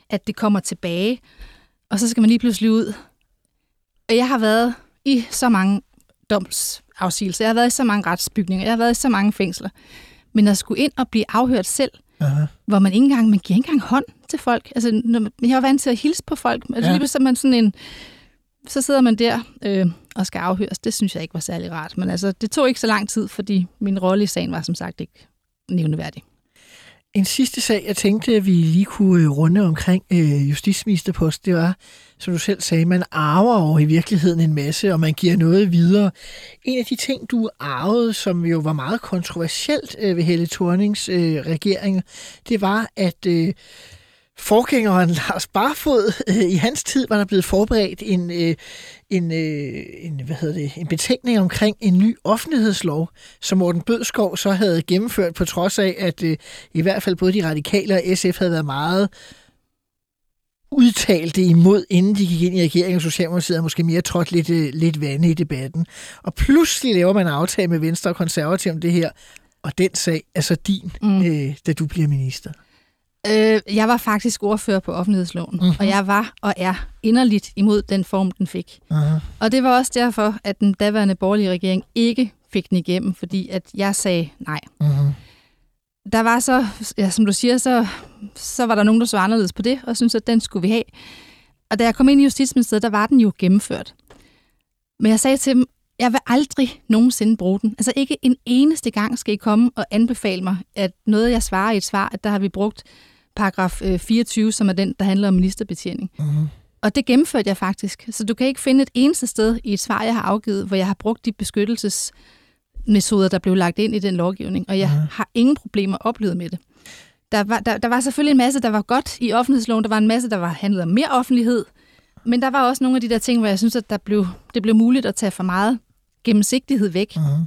at det kommer tilbage, og så skal man lige pludselig ud. Og jeg har været i så mange domsafsigelser, jeg har været i så mange retsbygninger, jeg har været i så mange fængsler, men at skulle ind og blive afhørt selv, Uh-huh. hvor man ikke engang, man giver ikke engang hånd til folk. Altså, når man, jeg var vant til at hilse på folk. Altså, Ja. lige er man sådan en, så sidder man der øh, og skal afhøres. Det synes jeg ikke var særlig rart. Men altså, det tog ikke så lang tid, fordi min rolle i sagen var som sagt ikke nævneværdig. En sidste sag, jeg tænkte, at vi lige kunne øh, runde omkring øh, justitsministerpost, det var, som du selv sagde, man arver over i virkeligheden en masse, og man giver noget videre. En af de ting, du arvede, som jo var meget kontroversielt øh, ved Helle Thornings øh, regering, det var, at øh, forgængeren Lars Barfod, øh, i hans tid var der blevet forberedt en, øh, en, øh, en, hvad hedder det, en betænkning omkring en ny offentlighedslov, som Morten Bødskov så havde gennemført, på trods af, at øh, i hvert fald både de radikale og SF havde været meget udtalte imod, inden de gik ind i regeringen, og Socialdemokratiet måske mere trådt lidt, lidt vande i debatten. Og pludselig laver man en aftale med Venstre og Konservative om det her, og den sag er så din, mm. øh, da du bliver minister. Øh, jeg var faktisk ordfører på offentlighedsloven, Mhm. uh-huh. og jeg var og er inderligt imod den form, den fik. Uh-huh. Og det var også derfor, at den daværende borgerlige regering ikke fik den igennem, fordi at jeg sagde nej. Uh-huh. Der var så, ja, som du siger, så, så var der nogen, der så anderledes på det, og syntes, at den skulle vi have. Og da jeg kom ind i Justitsministeriet, der var den jo gennemført. Men jeg sagde til dem, jeg vil aldrig nogensinde bruge den. Altså ikke en eneste gang skal I komme og anbefale mig, at noget, jeg svarer i et svar, at der har vi brugt paragraf øh, 24, som er den, der handler om ministerbetjening. Uh-huh. Og det gennemførte jeg faktisk. Så du kan ikke finde et eneste sted i et svar, jeg har afgivet, hvor jeg har brugt de beskyttelsesmetoder, der blev lagt ind i den lovgivning. Og jeg Mhm. har ingen problemer oplevet med det. Der var, der, der var selvfølgelig en masse, der var godt i offentlighedsloven. Der var en masse, der var handlet om mere offentlighed. Men der var også nogle af de der ting, hvor jeg synes, at der blev, det blev muligt at tage for meget gennemsigtighed væk. Uh-huh.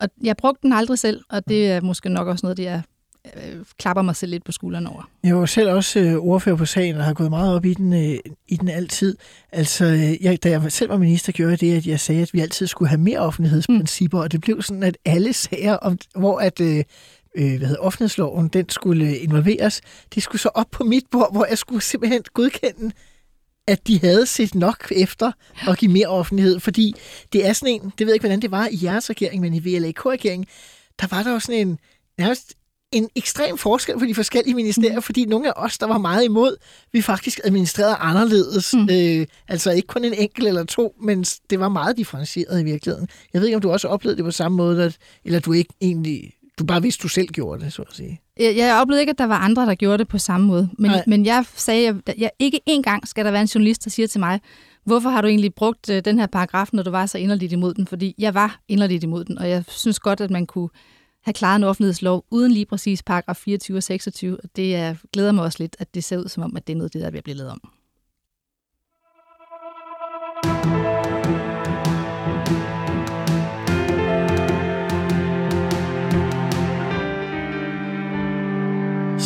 Og jeg brugte den aldrig selv, og det er måske nok også noget, det jeg øh, klapper mig selv lidt på skulderen over. Jeg var selv også øh, ordfører på sagen, og har gået meget op i den, øh, i den altid. Altså, øh, jeg, da jeg selv var minister, gjorde jeg det, at jeg sagde, at vi altid skulle have mere offentlighedsprincipper, mm. og det blev sådan, at alle sager, om, hvor at, øh, øh, hvad hedder, offentlighedsloven, den skulle øh, involveres, det skulle så op på mit bord, hvor jeg skulle simpelthen godkende, at de havde set nok efter at give mere offentlighed, fordi det er sådan en, det ved jeg ikke, hvordan det var i jeres regering, men i VLAK-regeringen, der var der jo sådan en, nærmest en ekstrem forskel på de forskellige ministerier, mm. fordi nogle af os, der var meget imod, vi faktisk administrerede anderledes. Mm. Øh, altså ikke kun en enkelt eller to, men det var meget differentieret i virkeligheden. Jeg ved ikke, om du også oplevede det på samme måde, at, eller du ikke egentlig, du bare vidste, du selv gjorde det, så at sige. Jeg, jeg oplevede ikke, at der var andre, der gjorde det på samme måde. Men, Nej. men jeg sagde, at jeg, ikke engang skal der være en journalist, der siger til mig, hvorfor har du egentlig brugt øh, den her paragraf, når du var så inderligt imod den? Fordi jeg var inderligt imod den, og jeg synes godt, at man kunne have klaret en offentlighedslov uden lige præcis paragraf 24 og 26. Og det er, glæder mig også lidt, at det ser ud som om, at det er noget, det der er ved at blive lavet om.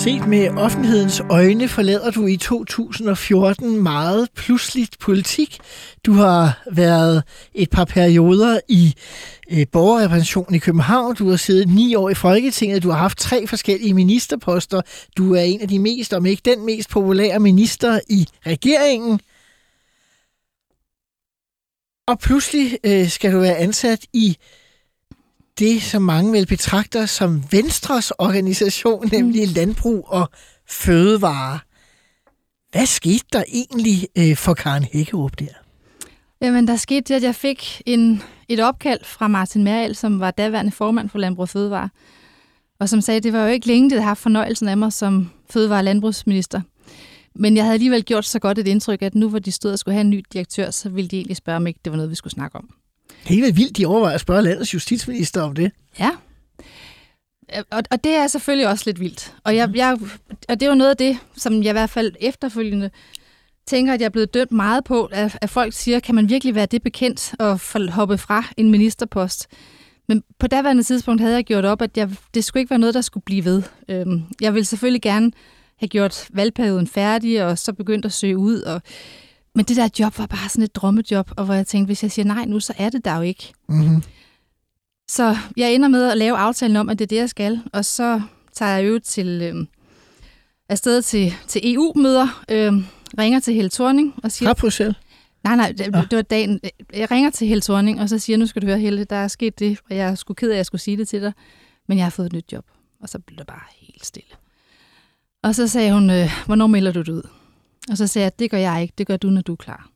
Set med offentlighedens øjne forlader du i 2014 meget pludseligt politik. Du har været et par perioder i øh, borgerrepræsentationen i København. Du har siddet ni år i Folketinget. Du har haft tre forskellige ministerposter. Du er en af de mest, om ikke den mest populære minister i regeringen. Og pludselig øh, skal du være ansat i det, som mange vel betragter som Venstres organisation, nemlig Landbrug og Fødevare. Hvad skete der egentlig øh, for Karen Hækkerup der? Jamen, der skete det, at jeg fik en, et opkald fra Martin Merrild, som var daværende formand for Landbrug og Fødevare, og som sagde, at det var jo ikke længe, det haft fornøjelsen af mig som fødevare- og landbrugsminister. Men jeg havde alligevel gjort så godt et indtryk, at nu hvor de stod og skulle have en ny direktør, så ville de egentlig spørge, om ikke det var noget, vi skulle snakke om. Det er helt vildt, de overvejer at spørge landets justitsminister om det. Ja. Og, og det er selvfølgelig også lidt vildt. Og, jeg, jeg, og det er jo noget af det, som jeg i hvert fald efterfølgende tænker, at jeg er blevet dømt meget på, at, at folk siger, kan man virkelig være det bekendt og hoppe fra en ministerpost? Men på daværende tidspunkt havde jeg gjort op, at jeg, det skulle ikke være noget, der skulle blive ved. Øhm, jeg ville selvfølgelig gerne have gjort valgperioden færdig, og så begyndt at søge ud. Og, men det der job var bare sådan et drømmejob, og hvor jeg tænkte, hvis jeg siger nej nu, så er det der jo ikke. Mm-hmm. Så jeg ender med at lave aftalen om, at det er det, jeg skal, og så tager jeg jo til øh, afsted til, til EU-møder, øh, ringer til Helle Thorning og siger... Fra Bruxelles? Nej, nej, det, Nå. det var dagen. Jeg ringer til Helle Thorning, og så siger, nu skal du høre, Helle, der er sket det, og jeg er sgu ked af, at jeg skulle sige det til dig, men jeg har fået et nyt job. Og så blev det bare helt stille. Og så sagde hun, øh, hvornår melder du det ud? Og så sagde jeg, det gør jeg ikke, det gør du, når du er klar.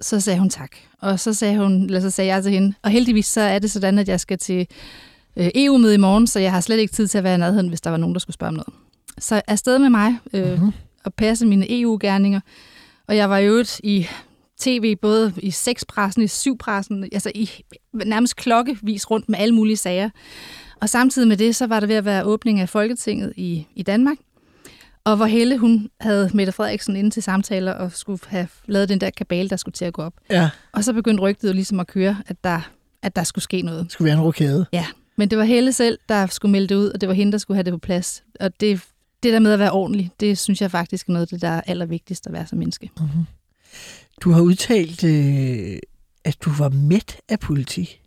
Så sagde hun tak. Og så sagde, hun, eller så sagde jeg til hende, og heldigvis så er det sådan, at jeg skal til øh, EU-møde i morgen, så jeg har slet ikke tid til at være i nærheden, hvis der var nogen, der skulle spørge om noget. Så afsted med mig øh, Mhm. og passe mine EU-gerninger. Og jeg var jo i tv, både i sexpressen, i syvpressen, altså i nærmest klokkevis rundt med alle mulige sager. Og samtidig med det, så var der ved at være åbning af Folketinget i, i Danmark. Og hvor Helle, hun havde Mette Frederiksen inde til samtaler og skulle have lavet den der kabale, der skulle til at gå op. Ja. Og så begyndte rygtet jo ligesom at køre, at der, at der skulle ske noget. Det skulle være en rokade. Ja, men det var Helle selv, der skulle melde det ud, og det var hende, der skulle have det på plads. Og det, det der med at være ordentlig, det synes jeg faktisk er noget af det, der er allervigtigst at være som menneske. Mm-hmm. Du har udtalt, øh, at du var mæt af politik.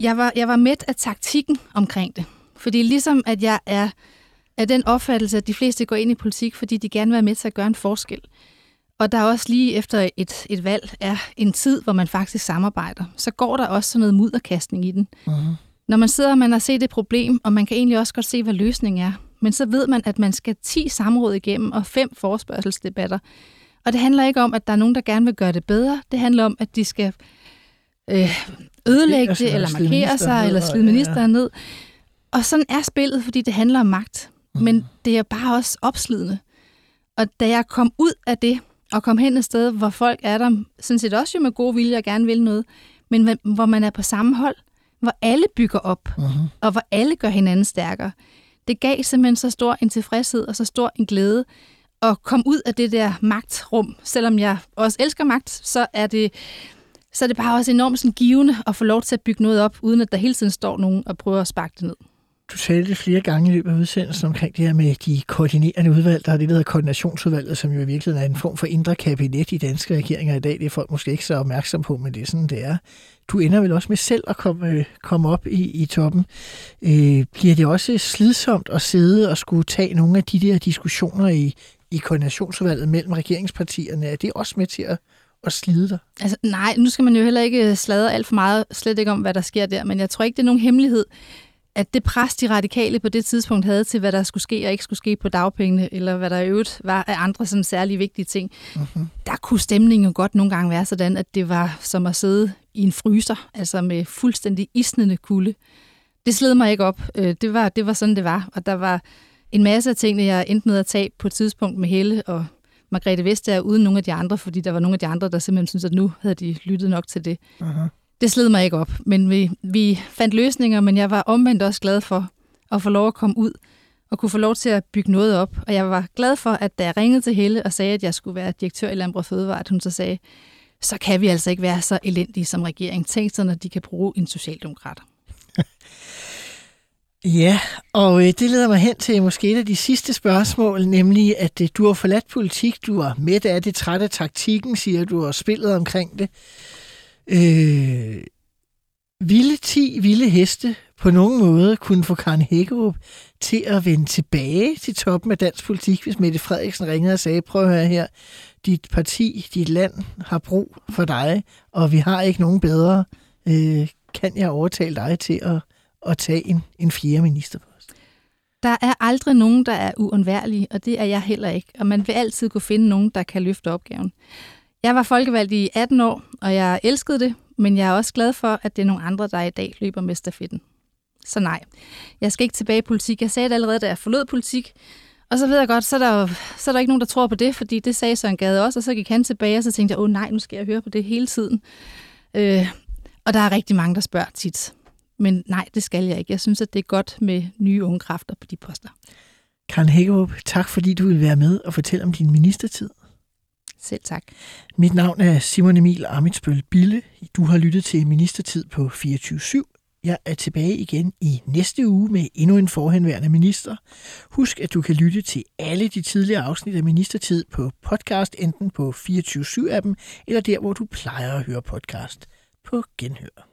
Jeg var, jeg var mæt af taktikken omkring det. Fordi ligesom at jeg er af den opfattelse, at de fleste går ind i politik, fordi de gerne vil være med til at gøre en forskel. Og der er også lige efter et, et valg er en tid, hvor man faktisk samarbejder. Så går der også sådan noget mudderkastning i den. Uh-huh. Når man sidder og man har set et problem, og man kan egentlig også godt se, hvad løsningen er, men så ved man, at man skal 10 samråd igennem og fem forspørgselsdebatter. Og det handler ikke om, at der er nogen, der gerne vil gøre det bedre. Det handler om, at de skal øh, ødelægge det, eller markere sig, eller slide ministeren ned. Og sådan er spillet, fordi det handler om magt. Mm. Men det er bare også opslidende. Og da jeg kom ud af det, og kom hen et sted, hvor folk er der, sådan set også jo med god vilje og gerne vil noget, men hvor man er på samme hold, hvor alle bygger op, uh-huh. og hvor alle gør hinanden stærkere. Det gav simpelthen så stor en tilfredshed og så stor en glæde at komme ud af det der magtrum. Selvom jeg også elsker magt, så er det, så er det bare også enormt sådan givende at få lov til at bygge noget op, uden at der hele tiden står nogen og prøver at sparke det ned. Du talte flere gange i løbet af udsendelsen omkring det her med de koordinerende udvalg. Der er det, der hedder koordinationsudvalget, som jo i virkeligheden er en form for indre kabinet i danske regeringer i dag. Det er folk måske ikke så opmærksom på, men det er sådan, det er. Du ender vel også med selv at komme, øh, komme op i, i toppen. Øh, bliver det også slidsomt at sidde og skulle tage nogle af de der diskussioner i, i koordinationsudvalget mellem regeringspartierne? Er det også med til at, at slide dig? Altså, nej, nu skal man jo heller ikke øh, sladre alt for meget, slet ikke om, hvad der sker der, men jeg tror ikke, det er nogen hemmelighed, at det pres, de radikale på det tidspunkt havde til, hvad der skulle ske og ikke skulle ske på dagpengene, eller hvad der i øvrigt var af andre sådan særlig vigtige ting, uh-huh. der kunne stemningen jo godt nogle gange være sådan, at det var som at sidde i en fryser, altså med fuldstændig isnende kulde. Det sled mig ikke op. Øh, det var, det var sådan, det var. Og der var en masse af tingene, jeg endte med at tage på et tidspunkt med Helle og Margrethe Vestager uden nogle af de andre, fordi der var nogle af de andre, der simpelthen syntes, at nu havde de lyttet nok til det. Uh-huh. Det sled mig ikke op, men vi, vi fandt løsninger, men jeg var omvendt også glad for at få lov at komme ud og kunne få lov til at bygge noget op. Og jeg var glad for, at da jeg ringede til Helle og sagde, at jeg skulle være direktør i Landbrug Fødevare, at hun så sagde, så kan vi altså ikke være så elendige som regering. Tænk så, når de kan bruge en socialdemokrat. Ja, og øh, det leder mig hen til måske et af de sidste spørgsmål, nemlig at øh, du har forladt politik, du er midt af det, træt af taktikken, siger du, og spillet omkring det. Øh, ville 10 vilde heste på nogen måde kunne få Karen Hækkerup til at vende tilbage til toppen af dansk politik, hvis Mette Frederiksen ringede og sagde, prøv at høre her, dit parti, dit land har brug for dig, og vi har ikke nogen bedre. Øh, kan jeg overtale dig til at, at tage en, en fjerde ministerpost? Der er aldrig nogen, der er uundværlige, og det er jeg heller ikke. Og man vil altid kunne finde nogen, der kan løfte opgaven. Jeg var folkevalgt i 18 år, og jeg elskede det, men jeg er også glad for, at det er nogle andre, der i dag løber med stafetten. Så nej, jeg skal ikke tilbage i politik. Jeg sagde det allerede, da jeg forlod politik. Og så ved jeg godt, så er, der, så er der ikke nogen, der tror på det, fordi det sagde Søren Gade også, og så gik han tilbage, og så tænkte jeg, åh nej, nu skal jeg høre på det hele tiden. Øh, og der er rigtig mange, der spørger tit. Men nej, det skal jeg ikke. Jeg synes, at det er godt med nye unge kræfter på de poster. Karen Hækkerup, tak fordi du vil være med og fortælle om din ministertid. Selv tak. Mit navn er Simon Emil Amitsbøl Bille. Du har lyttet til Ministertid på 24-7. Jeg er tilbage igen i næste uge med endnu en forhenværende minister. Husk, at du kan lytte til alle de tidligere afsnit af Ministertid på podcast, enten på 24-7-appen eller der, hvor du plejer at høre podcast. På genhør.